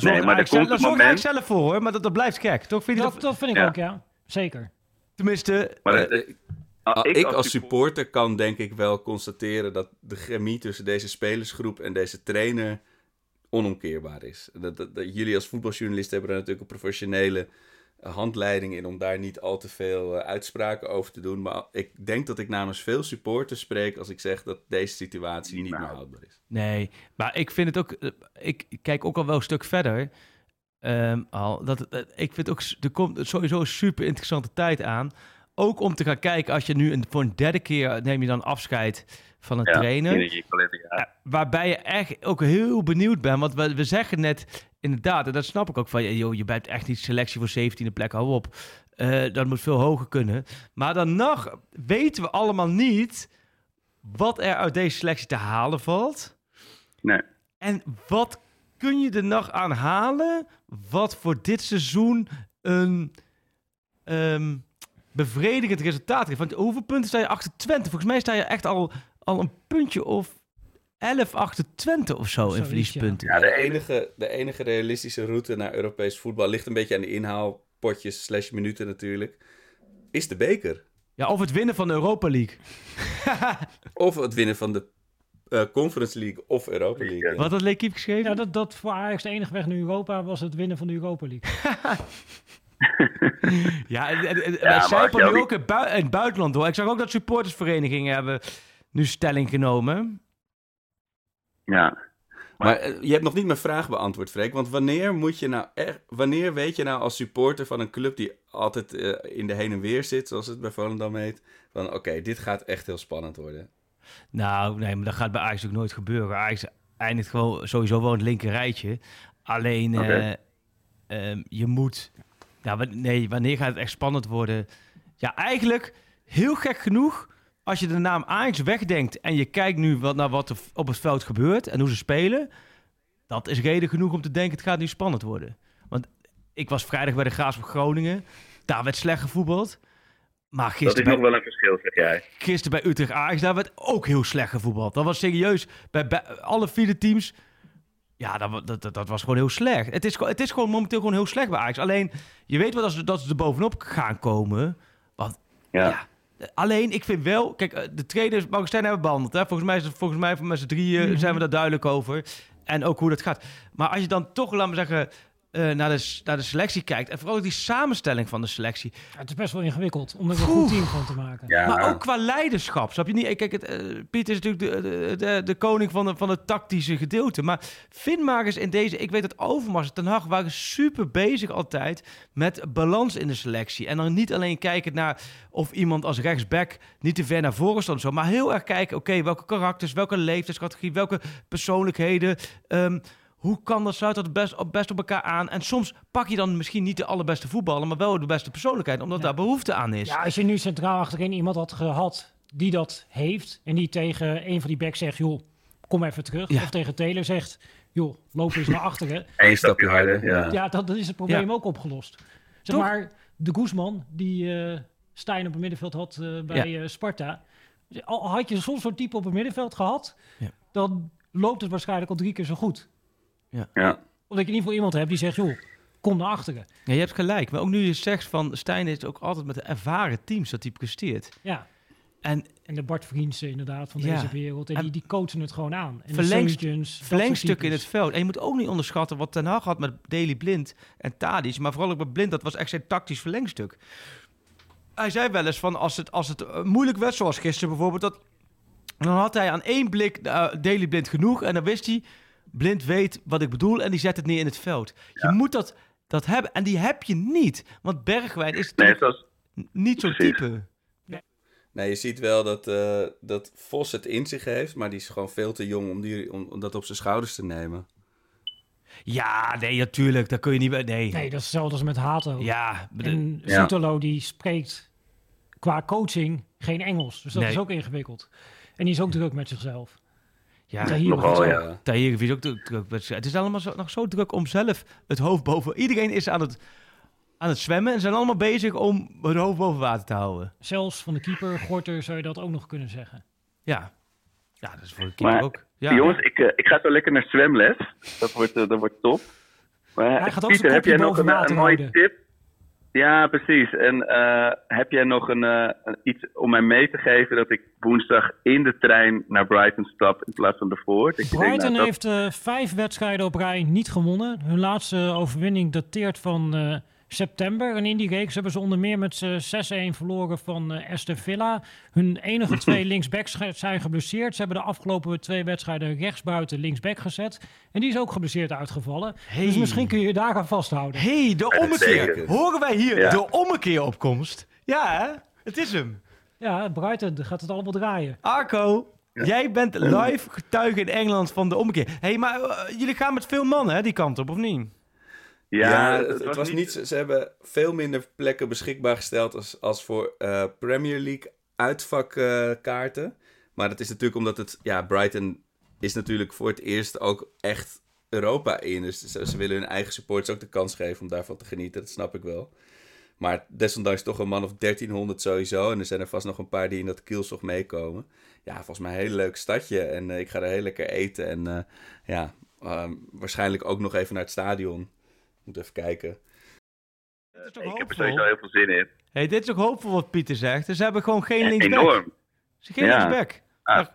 S6: Daar
S8: Nee,
S6: zorg
S8: maar er
S6: ik zelf,
S8: komt
S6: daar zorg
S8: moment-
S6: zelf voor hoor. Maar dat, dat blijft gek. Toch vind je dat...
S9: dat, dat vind ik
S8: Ja.
S9: ook, ja. Zeker.
S6: Tenminste...
S8: maar
S7: Eh, ah, ik, als supporter kan denk ik wel constateren dat de chemie tussen deze spelersgroep en deze trainer onomkeerbaar is. Dat, dat, dat- jullie als voetbaljournalisten hebben er natuurlijk een professionele handleiding in om daar niet al te veel eh, uitspraken over te doen. Maar ik denk dat ik namens veel supporters spreek als ik zeg dat deze situatie niet meer houdbaar is.
S6: Nee, maar ik vind het ook. eh, Ik kijk ook al wel een stuk verder. Ehm, al, dat, het- ik vind ook. Er komt sowieso een super interessante tijd aan. Ook om te gaan kijken als je nu een, voor een derde keer neem je dan afscheid van een
S8: Ja,
S6: trainer.
S8: ja.
S6: Ja, waarbij je echt ook heel benieuwd bent. Want we, we zeggen net inderdaad, en dat snap ik ook van, joh, je bent echt niet selectie voor 17e plek, hou op. Eh, dat moet veel hoger kunnen. Maar dan nog weten we allemaal niet wat er uit deze selectie te halen valt.
S8: Nee.
S6: En wat kun je er nog aan halen wat voor dit seizoen een ehm, bevredigend resultaat geeft? Want hoeveel punten sta je achter Twente? Volgens mij sta je echt al, al een puntje of 11 achter Twente of zo in verliespunten.
S8: Ja,
S7: De enige, de enige realistische route naar Europees voetbal ligt een beetje aan de inhaalpotjes slash minuten natuurlijk. Is de beker.
S6: Ja, of het winnen van de Europa League.
S7: Of het winnen van de eh, Conference League of Europa League.
S6: Wat had Leekiep geschreven?
S9: Ja, dat, dat voor Ajax de enige weg naar Europa was het winnen van de Europa League.
S6: Ja, en, en, en wij nu ook in, het bui- het buitenland door. Ik zag ook dat supportersverenigingen hebben nu stelling genomen.
S8: Ja.
S7: Maar eh, je hebt nog niet mijn vraag beantwoord, Freek. Want wanneer moet je nou echt, wanneer weet je nou als supporter van een club die altijd eh, in de heen en weer zit, zoals het bij Volendam heet, van oké, dit gaat echt heel spannend worden.
S6: Nou, nee, maar dat gaat bij Ajax ook nooit gebeuren. Ajax eindigt gewoon sowieso wel in het linker rijtje. Alleen, eh, ehm, je moet... Ja, wa- nee, wanneer gaat het echt spannend worden? Ja, eigenlijk heel gek genoeg... Als je de naam Ajax wegdenkt en je kijkt nu wat, naar wat er op het veld gebeurt en hoe ze spelen, dat is reden genoeg om te denken het gaat nu spannend worden. Want ik was vrijdag bij de Graafschap Groningen, daar werd slecht gevoetbald. Maar
S8: Dat is
S6: gisteren
S8: nog
S6: bij,
S8: wel een verschil, zeg jij.
S6: gisteren bij Utrecht Ajax, daar werd ook heel slecht gevoetbald. Dat was serieus, bij, bij alle vier teams, ja, dat, dat, dat, was gewoon heel slecht. Het is, het is gewoon momenteel gewoon heel slecht bij Ajax. Alleen, je weet wel dat ze, dat ze er bovenop gaan komen. Want
S8: Ja.
S6: ja. Alleen, ik vind wel... Kijk, eh, de trainers, Augustijn hebben we behandeld. Hè? Volgens mij, volgens mij met z'n drieën
S9: Mhm.
S6: zijn we daar duidelijk over. En ook hoe dat gaat. Maar als je dan toch, laten we zeggen... eh, naar, de, naar de selectie kijkt. En vooral die samenstelling van de selectie.
S9: Ja, het is best wel ingewikkeld om er een goed team van te maken.
S8: Ja.
S6: Maar ook qua leiderschap. Snap je niet? Kijk, het, eh, Piet is natuurlijk de, de, de, de koning van, de, van het tactische gedeelte. Maar Finmakers in deze... Ik weet dat Overmars en Ten Hag waren super bezig altijd met balans in de selectie. En dan niet alleen kijken naar of iemand als rechtsback niet te ver naar voren stond. Zo, maar heel erg kijken, oké, welke karakters, welke leeftijdscategorie, welke persoonlijkheden... ehm, hoe kan dat sluit dat best op, best op elkaar aan? En soms pak je dan misschien niet de allerbeste voetballer, maar wel de beste persoonlijkheid, omdat
S9: Ja.
S6: daar behoefte aan is.
S9: Ja, als je nu centraal achterin iemand had gehad die dat heeft... en die tegen een van die backs zegt, joh, kom even terug.
S6: Ja.
S9: Of tegen Taylor zegt, joh, loop eens naar achteren.
S8: Eén stapje harder, ja.
S9: Ja, dan, dan is het probleem
S6: Ja.
S9: ook opgelost. Zeg
S6: Toch?
S9: maar, de Guzman, die eh Stijn op het middenveld had eh, bij eh, Sparta. Al had je soms zo'n type op het middenveld gehad,
S6: Ja.
S9: dan loopt het waarschijnlijk al drie keer zo goed.
S8: Ja.
S9: Omdat je in ieder geval iemand hebt die zegt, joh, kom naar achteren.
S6: Ja, je hebt gelijk. Maar ook nu je zegt van Stijn is ook altijd met de ervaren teams dat hij presteert.
S9: Ja.
S6: En
S9: En de Bart Vriendsen inderdaad van
S6: Ja.
S9: deze wereld. En,
S6: En
S9: die, die coachen het gewoon aan. En
S6: verlengst-
S9: de Seuntjens, dat soort
S6: verlengstuk in het veld. En je moet ook niet onderschatten wat Ten Hag had met Daily Blind en Tadic. Maar vooral ook met Blind, dat was echt zijn tactisch verlengstuk. Hij zei wel eens van als het, als het eh, moeilijk werd, zoals gisteren bijvoorbeeld, dat, dan had hij aan één blik eh, Daily Blind genoeg. En dan wist hij, Blind weet wat ik bedoel en die zet het neer in het veld. Je moet dat, dat hebben. En die heb je niet. Want Bergwijn is
S8: Nee,
S6: niet zo'n type.
S7: Nee, je ziet wel dat, eh, dat Vos het in zich heeft, maar die is gewoon veel te jong om, die, om, om dat op zijn schouders te nemen.
S6: Ja, nee, natuurlijk. Daar kun je niet bij. Nee.
S9: Nee, dat is hetzelfde als met Hato.
S6: Ja, de-
S9: En
S8: Ja.
S9: Soetelo die spreekt qua coaching geen Engels. Dus dat
S6: Nee.
S9: is ook ingewikkeld. En die is ook druk met zichzelf.
S6: Ja.
S9: Tahir
S8: Nogal, ja.
S6: Tahir is ook druk. Het is allemaal zo, nog zo druk om zelf het hoofd boven... Iedereen is aan het, aan het zwemmen en zijn allemaal bezig om het hoofd boven water te houden.
S9: Zelfs van de keeper, Gorter, zou je dat ook nog kunnen zeggen.
S6: Ja. Ja, dat is voor de keeper
S8: Maar,
S6: ook. Ja.
S8: Jongens, ik, eh, ik ga zo lekker naar zwemles. Dat wordt, eh, dat wordt top. Maar,
S9: Hij gaat ook
S8: Pieter, heb jij nog een, een mooie tip? Ja, precies. En eh, heb jij nog een, eh, iets om mij mee te geven dat ik woensdag in de trein naar Brighton stap in plaats van ervoor? Dat
S9: Brighton
S8: nou, dat-
S9: heeft eh, vijf wedstrijden op rij niet gewonnen. Hun laatste overwinning dateert van september. En in die reeks hebben ze onder meer met z'n 6-1 verloren van eh Aston Villa. Hun enige twee linksbacks zijn geblesseerd. Ze hebben de afgelopen twee wedstrijden rechtsbuiten linksback gezet. En die is ook geblesseerd uitgevallen.
S6: Hey.
S9: Dus misschien kun je je daar aan vasthouden.
S6: hey, de ommekeer. Horen wij hier
S8: Ja.
S6: de ommekeeropkomst? Ja, hè? Het is hem.
S9: Ja, Brighton gaat het allemaal draaien.
S6: Arco, jij bent live getuige in Engeland van de ommekeer. hey, maar eh, jullie gaan met veel mannen hè, die kant op, of niet?
S8: Ja,
S7: het, het was niet... Ze ze hebben veel minder plekken beschikbaar gesteld als, als voor eh, Premier League uitvakkaarten. maar dat is natuurlijk omdat het... Ja, Brighton is natuurlijk voor het eerst ook echt Europa in. Dus ze, ze willen hun eigen supporters ook de kans geven om daarvan te genieten. Dat snap ik wel. Maar desondanks toch een man of 1300 sowieso. En er zijn er vast nog een paar die in dat kielzog meekomen. Ja, volgens mij een heel leuk stadje. En eh, ik ga er heel lekker eten. En eh, ja, ehm, waarschijnlijk ook nog even naar het stadion. Moet even kijken.
S6: Het is toch
S8: Ik heb er sowieso heel veel zin in.
S6: Hey, dit is ook hoopvol wat Pieter zegt. Dus ze hebben gewoon geen linksback.
S8: Enorm.
S6: Ze geen
S8: Ja.
S6: linksback.
S8: Ah.
S6: Nou,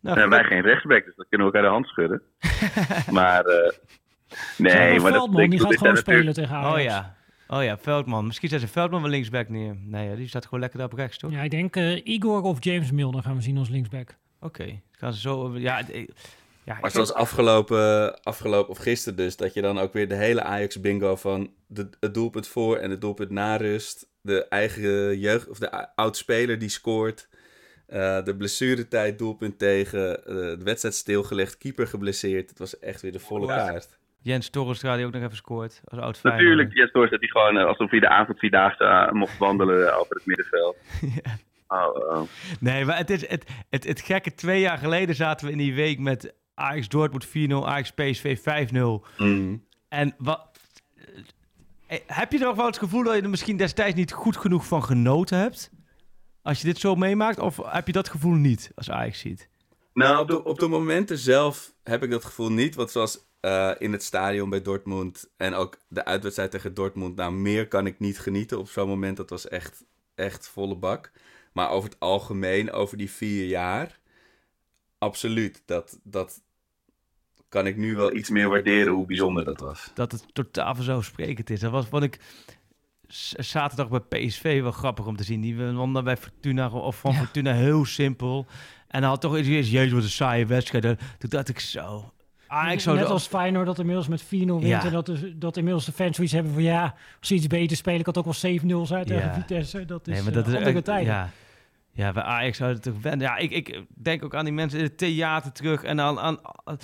S6: nou,
S8: Nou, wij geen rechtsback, dus dat kunnen we elkaar de hand schudden. maar eh, nee, maar dat
S9: Veldman,
S8: ik
S9: die gaat
S8: dit zijn
S9: gewoon
S8: natuurlijk-
S9: spelen tegen Ajax.
S6: Oh ja. Oh ja, Veldman. Misschien zet ze Veldman wel linksback neer. Nee, ja, die staat gewoon lekker daar op rechts, toch?
S9: Ja, ik denk eh, Igor of James Milner gaan we zien als linksback.
S6: Oké. Gaan ze zo... Ja, eh, ja
S7: Maar zoals afgelopen, afgelopen, of gisteren dus, dat je dan ook weer de hele Ajax-bingo van de, het doelpunt voor en het doelpunt na rust. De eigen jeugd, of de oud-speler die scoort. eh, de blessuretijd, doelpunt tegen. eh, de wedstrijd stilgelegd, keeper geblesseerd. Het was echt weer de volle
S8: Ja.
S7: kaart.
S6: Jens Torrestra die ook nog even scoort. Als oud
S8: Natuurlijk, Jens Doors dat hij gewoon eh, alsof hij de avondvierdaagse eh, mocht wandelen over het middenveld. Oh, oh.
S6: Nee, maar het is het, het, het gekke. Twee jaar geleden zaten we in die week met Ajax Dortmund 4-0, Ajax PSV 5-0.
S7: Mm.
S6: En wat... eh, Heb je nog wel het gevoel dat je er misschien destijds niet goed genoeg van genoten hebt? Als je dit zo meemaakt? Of heb je dat gevoel niet als Ajax ziet?
S7: Nou, op de, op de momenten zelf heb ik dat gevoel niet. Want zoals eh, in het stadion bij Dortmund en ook de uitwedstrijd tegen Dortmund, nou, meer kan ik niet genieten op zo'n moment. Dat was echt, echt volle bak. Maar over het algemeen, over die vier jaar, absoluut. Dat, dat kan ik nu wel iets meer waarderen hoe bijzonder dat was.
S6: Dat het totaal vanzelfsprekend is. Dat was wat ik zaterdag bij PSV wel grappig om te zien. Die wonnen bij Fortuna of van
S9: Ja.
S6: Fortuna heel simpel. En dan had toch iets eerst, jezus, wat een saaie wedstrijd. Toen dacht ik zo... Ajax zou
S9: Net als Feyenoord dat inmiddels met 4-0 wint.
S6: Ja.
S9: En dat, is, dat inmiddels de fans zoiets hebben van ja, als ze iets beter spelen, ik had ook wel 7-0 uit tegen
S6: Ja.
S9: Vitesse. Dat is,
S6: Nee, maar dat
S9: eh,
S6: is
S9: andere tijden.
S6: Ja, ja bij Ajax zouden het toch wennen. Ja, ik, ik denk ook aan die mensen in het theater terug. En aan, aan, aan-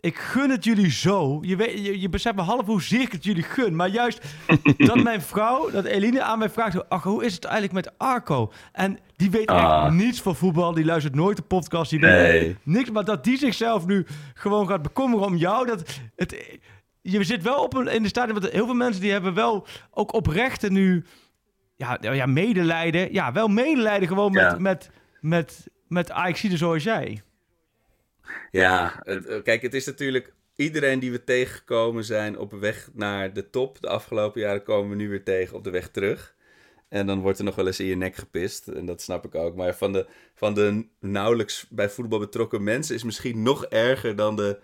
S6: ik gun het jullie zo. Je, weet, je, je beseft half hoezeer ik het jullie gun. Maar juist dat mijn vrouw, dat Eline aan mij vraagt... Ach, hoe is het eigenlijk met Arco? En die weet
S8: Ah.
S6: echt niets van voetbal. Die luistert nooit de podcast. Die
S8: Nee.
S6: weet niks. Maar dat die zichzelf nu gewoon gaat bekommeren om jou... Dat, het, je zit wel op een, in de stadion... Want heel veel mensen die hebben wel ook oprechte nu ja, ja, medelijden. Ja, wel medelijden gewoon met,
S8: Ja.
S6: met, met, met Ajaxiden zoals jij.
S7: Ja, eh, kijk, het is natuurlijk iedereen die we tegengekomen zijn op weg naar de top. De afgelopen jaren komen we nu weer tegen op de weg terug. En dan wordt er nog wel eens in je nek gepist. En dat snap ik ook. Maar van de, van de nauwelijks bij voetbal betrokken mensen is misschien nog erger dan de,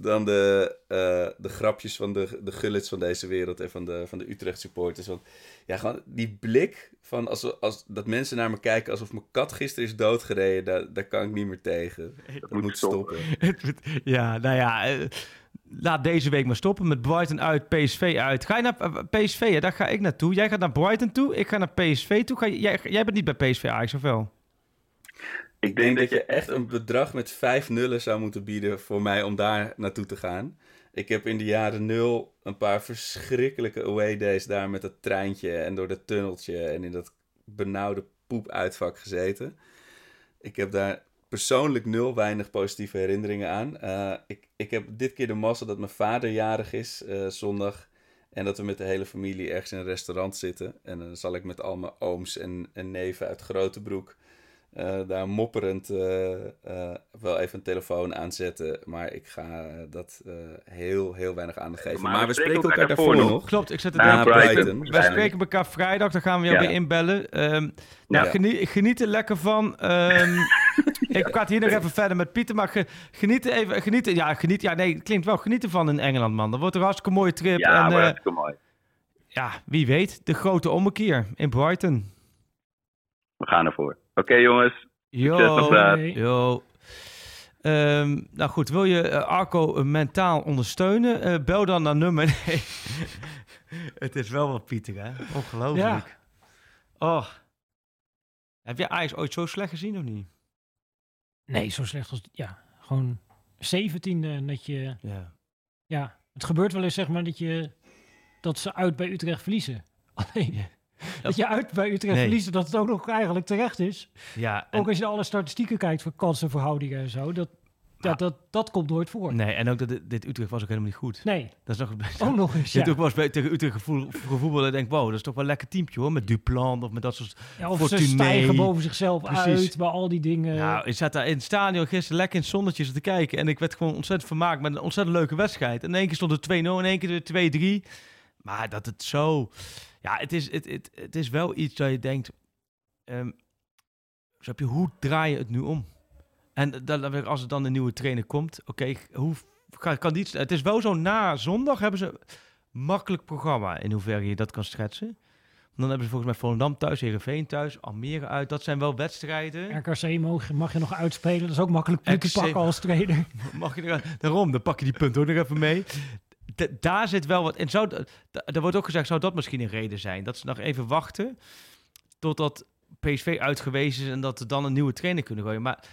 S7: dan de, eh, de grapjes van de, de gullets van deze wereld en van de, van de Utrecht supporters. Want ja, gewoon die blik van als, als, dat mensen naar me kijken alsof mijn kat gisteren is doodgereden, daar, daar kan ik niet meer tegen. Dat,
S8: moet
S7: moet
S8: stoppen.
S7: stoppen.
S6: ja, nou ja, eh, laat deze week maar stoppen met Brighton uit, PSV uit. Ga je naar eh, PSV? Ja, daar ga ik naartoe. Jij gaat naar Brighton toe, ik ga naar PSV toe. Ga jij, jij bent niet bij PSV Ajax, of wel?
S7: Ik denk dat je echt een bedrag met vijf nullen zou moeten bieden voor mij om daar naartoe te gaan. Ik heb in de jaren nul een paar verschrikkelijke away days daar met dat treintje en door dat tunneltje en in dat benauwde poepuitvak gezeten. Ik heb daar persoonlijk nul weinig positieve herinneringen aan. Eh, ik, ik heb dit keer de massa dat mijn vader jarig is eh, zondag. En dat we met de hele familie ergens in een restaurant zitten. En dan zal ik met al mijn ooms en, en neven uit Grotebroek eh, daar mopperend eh, eh, wel even een telefoon aanzetten. Maar ik ga dat eh, heel, heel weinig aandacht geven. Maar, we spreken elkaar daarvoor nog.
S6: Klopt, ik zet het in.
S8: Brighton.
S6: Wij spreken elkaar vrijdag, dan gaan we jou
S8: Ja.
S6: weer inbellen. Ehm nou,
S7: Ja.
S6: genie- geniet er lekker van. Ehm, ik praat hier nog even verder met Pieter, maar ge, geniet er even, geniet, er- ja, geniet, ja, nee, het klinkt wel, geniet ervan in Engeland, man. Dat wordt een hartstikke mooie trip.
S8: Ja,
S6: en, eh,
S8: hartstikke mooi.
S6: ja, wie weet, de grote ommekeer in Brighton.
S8: We gaan ervoor. Oké jongens,
S6: Yo, yo. Ehm, nou goed, wil je eh, Arco eh, mentaal ondersteunen? Eh, bel dan naar nummer... Nee. Het is wel wat Pieter, hè? Ongelooflijk. Oh. Heb je Ajax ooit zo slecht gezien of niet?
S9: Nee, zo slecht als... Ja, gewoon zeventiende. en Dat je...
S6: Ja.
S9: Ja, het gebeurt wel eens zeg maar dat je... Dat ze uit bij Utrecht verliezen. Alleen...
S6: Ja.
S9: Dat je uit bij Utrecht
S6: Nee.
S9: verliezen, dat het ook nog eigenlijk terecht is.
S6: Ja, en,
S9: Ook als je alle statistieken kijkt voor kansenverhoudingen en zo. Dat, dat, dat, dat komt nooit voor.
S6: nee, en ook dat dit, Utrecht was ook helemaal niet goed.
S9: Nee,
S6: Dat is nog
S9: ook nog eens.
S6: Je
S9: Ja.
S6: ook wel eens bij, tegen Utrecht gevoel, en denk, wow, dat is toch wel een lekker teampje hoor. Met Duplan of met dat soort...
S9: Ja, of
S6: Fortuné.
S9: ze stijgen boven zichzelf
S6: Precies.
S9: uit bij al die dingen.
S6: Nou, ik zat daar in het stadion gisteren lekker in het zonnetje te kijken. En ik werd gewoon ontzettend vermaakt met een ontzettend leuke wedstrijd. En in één keer stond het 2-0, in één keer de 2-3. Maar dat het zo... Ja, het is, het, het, het is wel iets dat je denkt... snap je, hoe draai je het nu om? En dan, als er dan een nieuwe trainer komt, oké, hoe kan, die... het- is wel zo, na zondag hebben ze makkelijk programma, in hoeverre je dat kan schetsen. Dan hebben ze volgens mij Volendam thuis, Heerenveen thuis, Almere uit. Dat zijn wel wedstrijden.
S9: RKC mag, mag je nog uitspelen. Dat is ook makkelijk punten pakken als trainer.
S6: Mag je er, daarom, dan pak je die punten ook nog even mee. Da- daar zit wel wat. En zou, er wordt ook gezegd, zou dat misschien een reden zijn? Dat ze nog even wachten totdat PSV uitgewezen is en dat er dan een nieuwe trainer kunnen gooien. Maar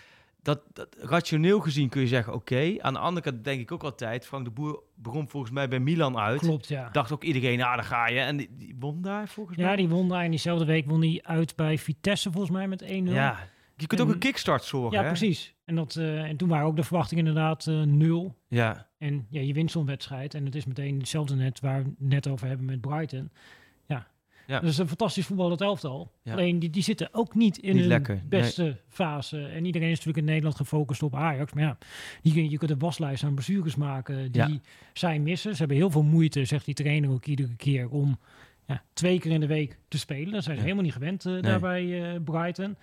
S6: dat, dat, rationeel gezien kun je zeggen, oké. Aan de andere kant denk ik ook altijd, Frank de Boer begon volgens mij bij Milan uit.
S9: Klopt, ja.
S6: Dacht ook iedereen, nou, daar ga je. En die, die won daar volgens mij.
S9: Ja, die won daar in diezelfde week won hij uit bij Vitesse volgens mij met 1-0.
S6: Ja, je kunt ook
S9: En-
S6: een kickstart zorgen,
S9: Ja,
S6: hè?
S9: precies. En, dat, eh, en toen waren ook de verwachtingen inderdaad eh, nul.
S6: Ja,
S9: En ja, je wint zo'n wedstrijd. En het is meteen hetzelfde net waar we het net over hebben met Brighton. Ja,
S6: Ja.
S9: dat is een fantastisch voetballend elftal.
S6: Ja.
S9: Alleen die, die zitten ook niet in
S6: nee.
S9: beste fase. En iedereen is natuurlijk in Nederland gefocust op Ajax. Maar ja, die, je kunt een waslijst aan blessures maken die
S6: Ja.
S9: zij missen. Ze hebben heel veel moeite, zegt die trainer ook iedere keer, om ja, twee keer in de week te spelen. Dat zijn ze
S6: Ja.
S9: helemaal niet gewend eh, daar bij eh, Brighton.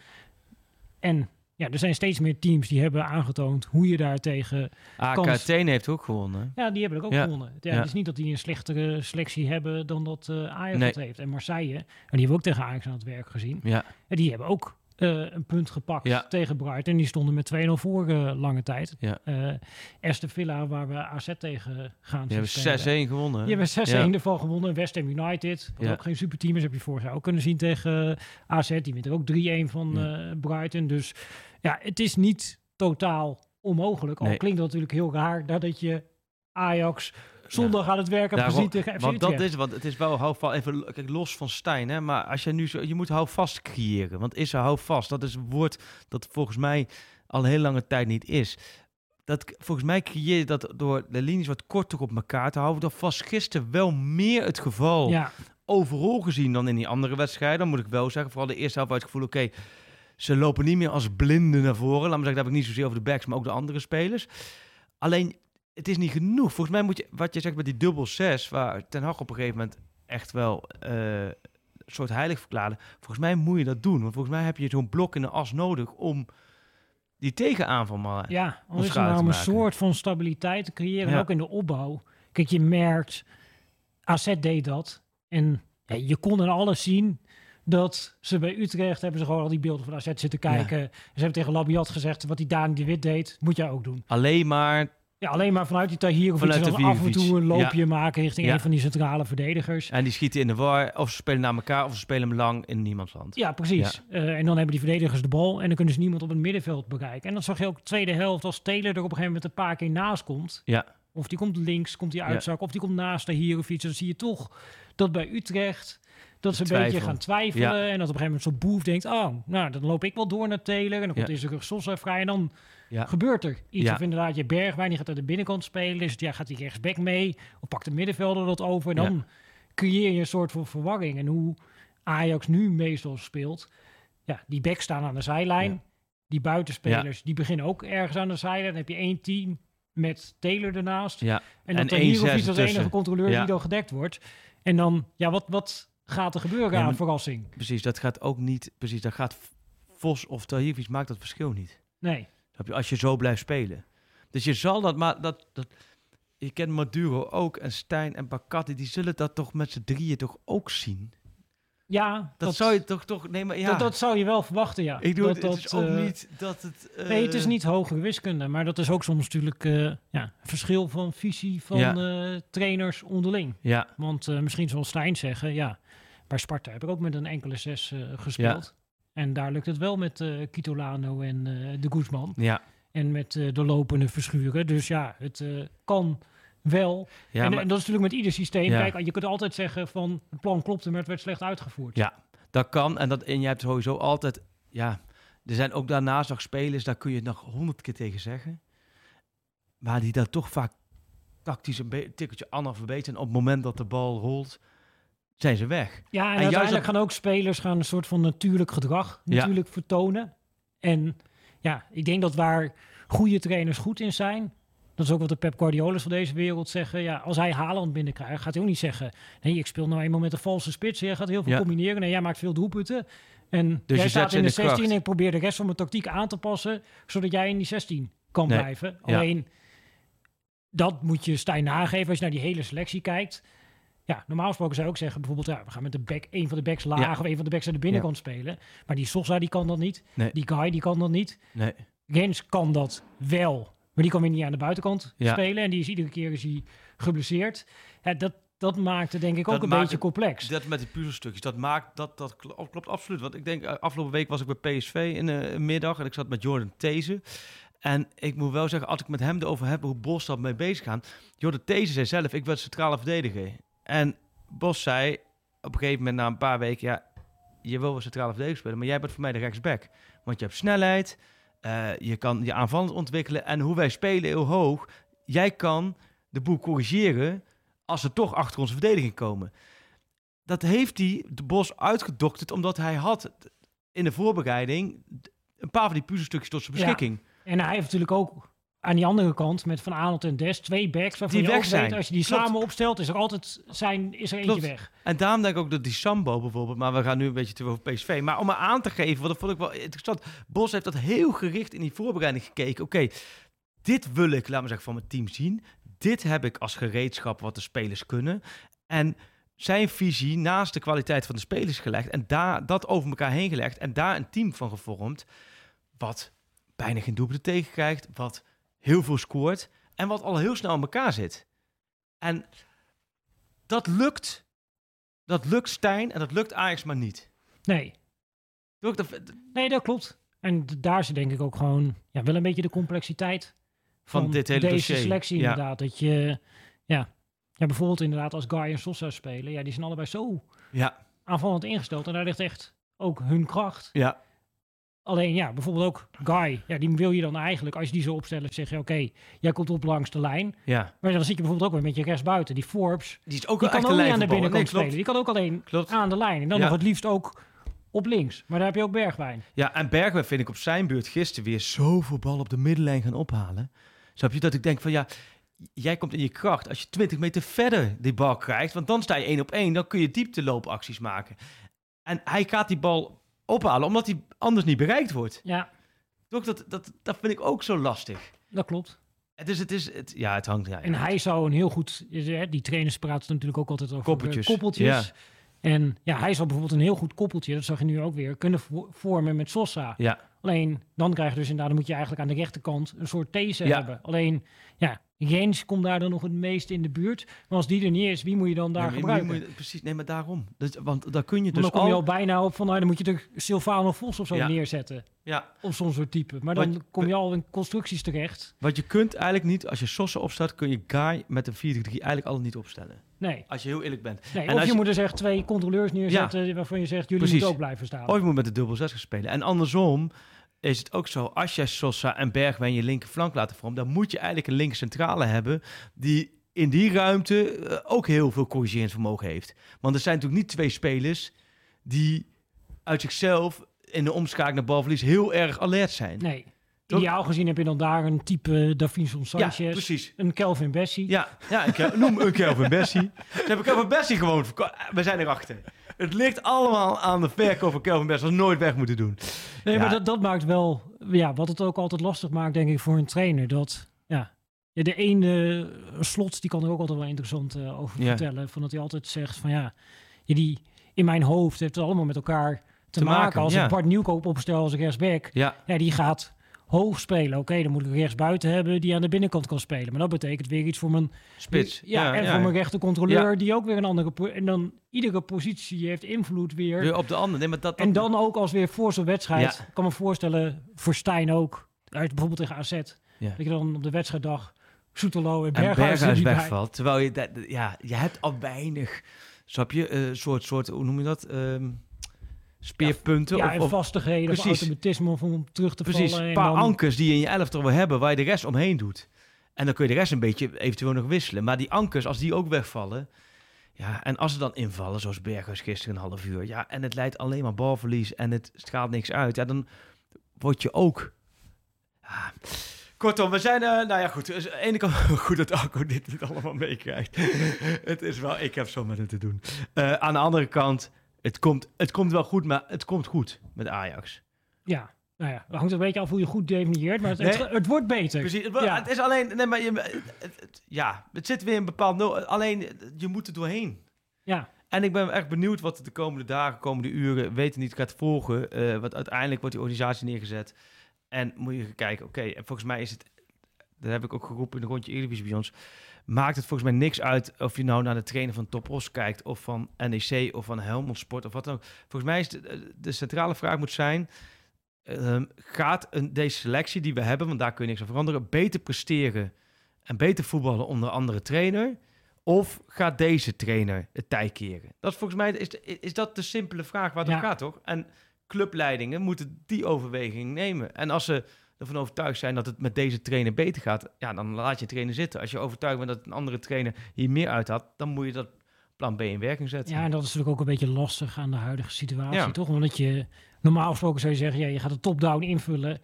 S9: En ja, er zijn steeds meer teams die hebben aangetoond hoe je daar tegen
S6: AK
S9: Kans-
S6: Athene heeft ook gewonnen.
S9: ja, die hebben ook
S6: Ja.
S9: gewonnen. Ja,
S6: Ja.
S9: Het is niet dat die een slechtere selectie hebben dan dat eh, Ajax
S6: Nee.
S9: heeft. En Marseille, en die hebben we ook tegen Ajax aan het werk gezien.
S6: Ja,
S9: En die hebben ook eh, een punt gepakt
S6: Ja.
S9: tegen Brighton. Die stonden met 2-0 voor eh, lange tijd.
S6: Ja.
S9: Eh Aston Villa, waar we AZ tegen gaan
S6: die hebben
S9: spelen.
S6: 6-1 gewonnen.
S9: Die hebben 6-1
S6: Ja.
S9: ervan gewonnen. West Ham United, wat
S6: Ja.
S9: ook geen superteam is, heb je vorig jaar ook kunnen zien tegen AZ. Die wint er ook 3-1 van Brighton. Dus ja, het is niet totaal onmogelijk. Al
S6: Nee.
S9: klinkt dat natuurlijk heel raar, nadat je Ajax zondag aan het werk hebt
S6: Daarom-
S9: gezien tegen FC
S6: want dat is, want het is wel houvast, even kijk, los van Stijn, hè, maar als je nu zo, je moet houvast creëren, want is er houvast, dat is een woord dat volgens mij al een hele lange tijd niet is. Dat, volgens mij creëer je dat door de linies wat korter op elkaar te houden. Dat was gisteren wel meer het geval
S9: Ja,
S6: overal gezien dan in die andere wedstrijden. Dan moet ik wel zeggen, vooral de eerste helft uit het gevoel, oké, ze lopen niet meer als blinden naar voren. Laat me zeggen, dat heb ik niet zozeer over de backs, maar ook de andere spelers. Alleen, het is niet genoeg. Volgens mij moet je, wat je zegt met die dubbel zes, waar Ten Hag op een gegeven moment echt wel eh, een soort heilig verklaarde. Volgens mij moet je dat doen. Want volgens mij heb je zo'n blok in de as nodig om die tegenaanval maar...
S9: ja om is nou een soort van stabiliteit te creëren. En ook in de opbouw. Kijk, je merkt, AZ deed dat. En ja, je kon in alles zien dat ze bij Utrecht hebben ze gewoon al die beelden van AZ zitten kijken. Ze hebben tegen Labiat gezegd, wat die Dani de Wit deed, moet jij ook doen.
S6: Alleen maar...
S9: Ja, alleen maar vanuit die Tahir of
S6: Vanuit
S9: iets, dan af en toe een loopje
S6: Ja.
S9: maken richting
S6: Ja.
S9: een van die centrale verdedigers.
S6: En die schieten in de war, of ze spelen naar elkaar, of ze spelen hem lang in niemands hand.
S9: Ja, precies. Eh, en dan hebben die verdedigers de bal en dan kunnen ze niemand op het middenveld bereiken. En dan zag je ook de tweede helft als Taylor er op een gegeven moment een paar keer naast komt.
S6: Ja,
S9: Of die komt links, komt die uitzakken, of die komt naast de hier of iets. Dan zie je toch dat bij Utrecht dat ze een
S6: Twijfel.
S9: beetje gaan twijfelen.
S6: Ja.
S9: En dat op een gegeven moment zo'n boef denkt, oh, nou, dan loop ik wel door naar Taylor. En dan komt deze rug Sosa vrij en dan gebeurt er iets. Of inderdaad, je Bergwijn, die gaat aan de binnenkant spelen. Dus ja, gaat die rechtsback mee? Of pakt de middenvelder dat over? En dan creëer je een soort van verwarring. En hoe Ajax nu meestal speelt, ja, die backs staan aan de zijlijn. Die buitenspelers, die beginnen ook ergens aan de zijlijn. Dan heb je één team met Taylor ernaast.
S6: ja.
S9: En dan iets als de enige controleur
S6: Ja.
S9: die dan gedekt wordt. En dan, ja, wat, wat gaat er gebeuren aan verrassing?
S6: Precies, dat gaat ook niet... Precies, dat gaat Vos of Tahirvic maakt dat verschil niet.
S9: Nee.
S6: Snap je? Als je zo blijft spelen. Dus je zal dat, maar dat, dat je kent Maduro ook en Stijn en Bakati, die zullen dat toch met z'n drieën toch ook zien?
S9: Ja,
S6: Dat, zou je toch toch... Nee, maar ja.
S9: dat, dat zou je wel verwachten, ja.
S6: ik doe
S9: dat,
S6: het, het is ook
S9: eh,
S6: niet dat het... eh,
S9: Nee, het is niet hogere wiskunde, maar dat is ook soms natuurlijk eh, ja, verschil van visie van
S6: Ja.
S9: trainers onderling.
S6: Ja,
S9: Want misschien zal Stijn zeggen, ja, bij Sparta heb ik ook met een enkele zes eh, gespeeld. En daar lukt het wel met eh Kitolano en eh, de Guzman.
S6: ja.
S9: En met de lopende verschuren. Dus ja, het kan wel.
S6: ja
S9: en,
S6: maar
S9: en dat is natuurlijk met ieder systeem.
S6: Ja.
S9: Kijk, je kunt altijd zeggen van het plan klopte, maar het werd slecht uitgevoerd.
S6: Ja. dat kan. En, dat, en je hebt sowieso altijd... Ja, er zijn ook daarnaast nog spelers, daar kun je nog honderd keer tegen zeggen. Maar die dan toch vaak tactisch een tikkeltje analfabeet zijn. Op het moment dat de bal rolt, zijn ze weg.
S9: Ja, en,
S6: En juist
S9: uiteindelijk gaan ook spelers gaan een soort van natuurlijk gedrag
S6: Ja.
S9: natuurlijk vertonen. En ja, ik denk dat waar goede trainers goed in zijn, dat is ook wat de Pep Guardiola's van deze wereld zeggen. Ja, als hij Haaland binnenkrijgt, gaat hij ook niet zeggen, nee, ik speel nou eenmaal met een valse spits. Jij gaat heel veel
S6: Ja.
S9: combineren. Nee, jij maakt veel doelpunten. En
S6: Dus
S9: jij
S6: je
S9: staat in de
S6: de
S9: 16
S6: kracht.
S9: en ik probeer de rest van mijn tactiek aan te passen, zodat jij in die 16 kan
S6: Nee.
S9: blijven.
S6: Ja.
S9: Alleen, dat moet je Stijn nageven als je naar die hele selectie kijkt. Ja, normaal gesproken zou je ook zeggen, bijvoorbeeld, ja, we gaan met de back, een van de backs laag
S6: Ja.
S9: of een van de backs aan de binnenkant spelen. Maar die Sosa, die kan dat niet.
S6: Nee.
S9: Die Guy, die kan dat niet.
S6: Nee.
S9: Gens kan dat wel, maar die kan weer niet aan de buitenkant spelen. En die is iedere keer is hij geblesseerd. Ja, dat, dat maakt het denk ik ook
S6: Dat
S9: een
S6: maakt
S9: beetje complex.
S6: Dat met die puzzelstukjes, dat maakt, dat, dat kl- klopt absoluut. Want ik denk, eh, afgelopen week was ik bij PSV in de middag en ik zat met Jordan These. En ik moet wel zeggen, als ik met hem erover heb hoe Bos dat mee bezig gaat. Jordan These zei zelf, ik werd centrale verdediger. En Bos zei op een gegeven moment na een paar weken, ja, je wil wel centrale verdediger spelen, maar jij bent voor mij de rechtsback. Want je hebt snelheid, eh, je kan je aanvallend ontwikkelen en hoe wij spelen heel hoog. Jij kan de boel corrigeren als ze toch achter onze verdediging komen. Dat heeft hij de Bos uitgedokterd omdat hij had in de voorbereiding een paar van die puzzelstukjes tot zijn
S9: Ja.
S6: beschikking.
S9: En hij heeft natuurlijk ook aan die andere kant met Van Aanholt en Des twee backs waarvan
S6: Die
S9: je
S6: weg zijn.
S9: weet, als je die
S6: Klopt.
S9: samen opstelt, is er altijd zijn, is er eentje
S6: Klopt.
S9: weg.
S6: En daarom denk ik ook dat die Sambo bijvoorbeeld, maar we gaan nu een beetje terug over PSV. Maar om maar aan te geven, want dat vond ik wel interessant. Bos heeft dat heel gericht in die voorbereiding gekeken. Oké, dit wil ik, laat maar zeggen, van mijn team zien. Dit heb ik als gereedschap wat de spelers kunnen. En zijn visie naast de kwaliteit van de spelers gelegd en daar dat over elkaar heen gelegd en daar een team van gevormd wat bijna geen doelpunten tegenkrijgt, wat heel veel scoort en wat al heel snel in elkaar zit. En dat lukt. Dat lukt Stijn en dat lukt Ajax maar niet.
S9: Nee,
S6: dat-
S9: nee, dat klopt. En daar zit denk ik ook gewoon ja, wel een beetje de complexiteit van,
S6: Van dit hele
S9: deze
S6: dossier.
S9: selectie
S6: Ja.
S9: inderdaad. Dat je, ja, ja, bijvoorbeeld inderdaad als Guy en Sosa spelen, ja, die zijn allebei zo
S6: Ja,
S9: aanvallend ingesteld. En daar ligt echt ook hun kracht.
S6: ja,
S9: Alleen ja, bijvoorbeeld ook Guy. Ja, die wil je dan eigenlijk, als je die zo opstelt, zeg je oké, jij komt op langs de lijn.
S6: ja.
S9: Maar dan zit je bijvoorbeeld ook weer met je rechtsbuiten. Die Forbes,
S6: Die is ook
S9: die kan ook niet aan de binnenkant
S6: Nee,
S9: spelen. Die kan ook alleen
S6: Klopt.
S9: aan de lijn. En dan
S6: Ja.
S9: nog het liefst ook op links. Maar daar heb je ook Bergwijn.
S6: Ja, en Bergwijn vind ik op zijn beurt gisteren weer zoveel bal op de middenlijn gaan ophalen. Snap je dat ik denk van ja, jij komt in je kracht als je 20 meter verder die bal krijgt. Want dan sta je één op één, dan kun je diepteloopacties maken. En hij gaat die bal ophalen omdat hij anders niet bereikt wordt.
S9: Ja,
S6: Toch, dat, dat, dat vind ik ook zo lastig.
S9: dat klopt.
S6: Dus het is, het, ja, het hangt. Ja,
S9: En hij zou een heel goed... Die trainers praten natuurlijk ook altijd over eh,
S6: Koppeltjes,
S9: koppeltjes.
S6: ja.
S9: En ja, hij zou bijvoorbeeld een heel goed koppeltje, dat zag je nu ook weer, kunnen vo- vormen met Sosa.
S6: Ja,
S9: Alleen, dan krijg je dus inderdaad, dan moet je eigenlijk aan de rechterkant een soort these
S6: Ja.
S9: hebben. Alleen, ja, Jens komt daar dan nog het meest in de buurt. Maar als die er niet is, wie moet je dan daar
S6: Nee,
S9: gebruiken?
S6: moet je- precies, nee, maar daarom. Dus, want dan kun je dus
S9: dan kom je
S6: al...
S9: al bijna op van, nou, dan moet je er Silvano Vos of zo
S6: Ja.
S9: neerzetten.
S6: Ja,
S9: Of zo'n soort type. Maar dan kom je al in constructies terecht.
S6: wat je kunt eigenlijk niet, als je Sossen opstaat, kun je Guy met een 4-3 eigenlijk al niet opstellen.
S9: Nee.
S6: Als je heel eerlijk bent.
S9: nee
S6: En
S9: of
S6: als
S9: je, moet er echt twee controleurs neerzetten waarvan je zegt, jullie
S6: Precies.
S9: moeten ook blijven staan.
S6: Of je moet met de dubbel 6 gaan spelen. En andersom is het ook zo, als jij Sosa en Bergwijn je linkerflank laten vormen, dan moet je eigenlijk een linker centrale hebben die in die ruimte eh, ook heel veel corrigerend vermogen heeft. Want er zijn natuurlijk niet twee spelers die uit zichzelf in de omschakeling naar balverlies heel erg alert zijn.
S9: Nee. Ideaal gezien heb je dan daar een type Davinson
S6: ja,
S9: Sanchez,
S6: precies.
S9: een Kelvin Bessie.
S6: Ja, ja ik, eh, noem een Kelvin Bessie. Ze hebben Kelvin Bessie gewoon verko- We zijn erachter. Het ligt allemaal aan de verkoop van Kelvin Bessie. Dat is nooit weg moeten doen.
S9: Nee,
S6: Ja.
S9: maar dat, dat maakt wel, ja, wat het ook altijd lastig maakt, denk ik, voor een trainer. Dat, ja, Ja, de ene slot, die kan er ook altijd wel interessant eh, over
S6: Ja.
S9: vertellen. Van dat hij altijd zegt van ja, ja, die in mijn hoofd heeft het allemaal met elkaar te,
S6: Te
S9: maken.
S6: maken,
S9: Als
S6: ja.
S9: ik Bart Nieuwkoop opstel als rechtsback,
S6: Ja,
S9: ja, die gaat hoog spelen. Oké, dan moet ik rechts buiten hebben die aan de binnenkant kan spelen. Maar dat betekent weer iets voor mijn
S6: spits.
S9: Ja, en
S6: ja.
S9: voor mijn rechtercontroleur
S6: Ja.
S9: die ook weer een andere... En dan iedere positie heeft invloed weer.
S6: Weer op de andere. Nee, maar dat, dat-
S9: En dan ook als weer voor zo'n wedstrijd. Kan me voorstellen, voor Stijn ook. Uit bijvoorbeeld tegen AZ.
S6: Ja.
S9: Dat je dan op de wedstrijddag Soetelo en
S6: en
S9: Berghuis, er
S6: wegvalt. Terwijl je, dat, ja, je hebt al weinig, snap je, een soort, soort, hoe noem je dat? Ehm, speerpunten.
S9: Ja,
S6: of,
S9: en vastigheden of automatisme of om terug te
S6: precies,
S9: vallen.
S6: een
S9: en
S6: paar
S9: dan-
S6: ankers die je in je elftal wil hebben, waar je de rest omheen doet. En dan kun je de rest een beetje eventueel nog wisselen. Maar die ankers, als die ook wegvallen... Ja, en als ze dan invallen, zoals Berghuis gisteren een half uur... Ja, en het leidt alleen maar balverlies en het straalt niks uit... Ja, dan word je ook... Ja. Kortom, we zijn... eh, nou ja, goed. Dus aan de ene kant goed dat Arco dit niet allemaal meekrijgt. het is wel... Ik heb zo met het te doen. Eh, aan de andere kant... Het komt, het komt wel goed, maar het komt goed met Ajax.
S9: Ja, nou ja, hangt een beetje af hoe je goed definieert. Maar het,
S6: Nee.
S9: het, het wordt beter.
S6: Precies. Het,
S9: Ja.
S6: het is alleen... Nee, maar je, ja, het zit weer een bepaald... Alleen, je moet er doorheen.
S9: Ja,
S6: En ik ben echt benieuwd wat de komende dagen, komende uren, weten niet gaat volgen. eh want uiteindelijk wordt die organisatie neergezet. En moet je kijken, oké, en volgens mij is het, dat heb ik ook geroepen in de rondje Eredivisie bij ons, maakt het volgens mij niks uit of je nou naar de trainer van Topos kijkt, of van NEC, of van Helmond Sport, of wat dan ook. Volgens mij is de, de centrale vraag moet zijn, ehm, gaat een, deze selectie die we hebben, want daar kun je niks aan veranderen, beter presteren en beter voetballen onder andere trainer? Of gaat deze trainer het tij keren? Dat is volgens mij is, de- is dat de simpele vraag waar het
S9: Ja.
S6: om gaat, toch? En clubleidingen moeten die overweging nemen. En als ze ervan overtuigd zijn dat het met deze trainer beter gaat, ja, dan laat je trainer zitten. Als je overtuigd bent dat een andere trainer hier meer uit had, dan moet je dat plan B in werking zetten.
S9: ja, en dat is natuurlijk ook een beetje lastig aan de huidige situatie,
S6: Ja.
S9: toch? Omdat je normaal gesproken zou je zeggen, ja, je gaat de top-down invullen.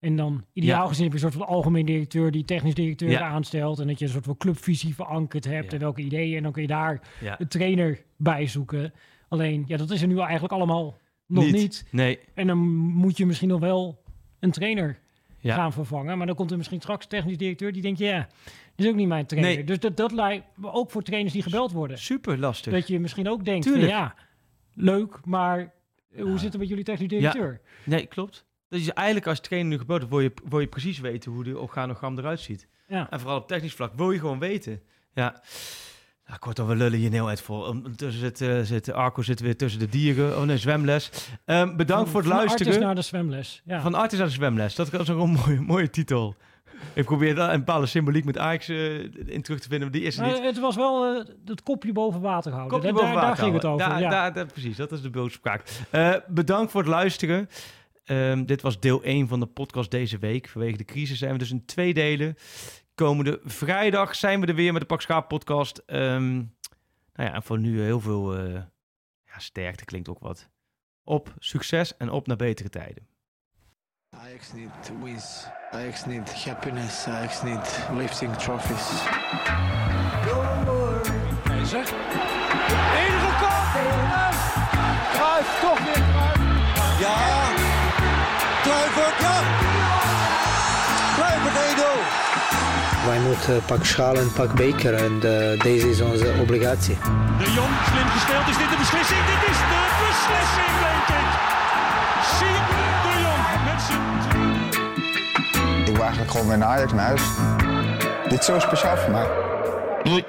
S9: En dan ideaal
S6: Ja.
S9: gezien heb je een soort van algemeen directeur die technisch directeur
S6: Ja.
S9: aanstelt. En dat je een soort van clubvisie verankerd hebt en welke ideeën. En dan kun je daar
S6: Ja.
S9: een trainer bij zoeken. Alleen, ja, dat is er nu eigenlijk allemaal nog niet.
S6: Nee.
S9: En dan moet je misschien nog wel een trainer
S6: Ja.
S9: gaan vervangen. Maar dan komt er misschien straks technisch directeur die denkt, ja, dit is ook niet mijn trainer.
S6: Nee.
S9: Dus dat, dat lijkt ook voor trainers die gebeld worden.
S6: Super lastig.
S9: Dat je misschien ook denkt, van, ja, leuk, maar eh, hoe zit het met jullie technisch directeur?
S6: Nee, klopt. Dus eigenlijk als trainer nu geboden, wil je, wil je precies weten hoe de organogram eruit ziet.
S9: Ja.
S6: En vooral op technisch vlak wil je gewoon weten. Ja. Nou, kortom, we lullen hier heel uit vol. Ondertussen zit, eh, zit Arco zit weer tussen de dieren. Oh nee, zwemles. Ehm, bedankt voor het
S9: Van
S6: luisteren.
S9: artis naar de zwemles. Ja.
S6: Van artis naar de zwemles. Dat is ook een mooie, mooie titel. Ik probeer daar een bepaalde symboliek met Ajax eh, in terug te vinden, maar die is er niet.
S9: het was wel eh, het kopje boven water houden.
S6: Kopje
S9: Daar-
S6: boven
S9: daar,
S6: water
S9: daar ging het over.
S6: Daar,
S9: ja.
S6: daar, daar- precies, dat is de beeldspraak. Eh bedankt voor het luisteren. Ehm, dit was deel 1 van de podcast deze week. Vanwege de crisis zijn we dus in twee delen. Komende vrijdag zijn we er weer met de Pak Schaap podcast. Ehm, nou ja, en voor nu heel veel eh, ja, sterkte klinkt ook wat. Op succes en op naar betere tijden.
S2: Ajax need wins. Ajax need happiness. Ajax need lifting trophies.
S3: Keizer. Ingekopt. En Cruijff, toch weer. Ja. Ja.
S10: Wij moeten pak schaal en pak beker en eh, deze is onze obligatie.
S4: De Jong, slim gespeeld. Is dit de beslissing? Dit is de beslissing, denk ik. Siem de Jong met zijn
S5: Ik wil eigenlijk gewoon weer naar Ajax naar huis. Dit is zo speciaal voor mij.
S1: Doei.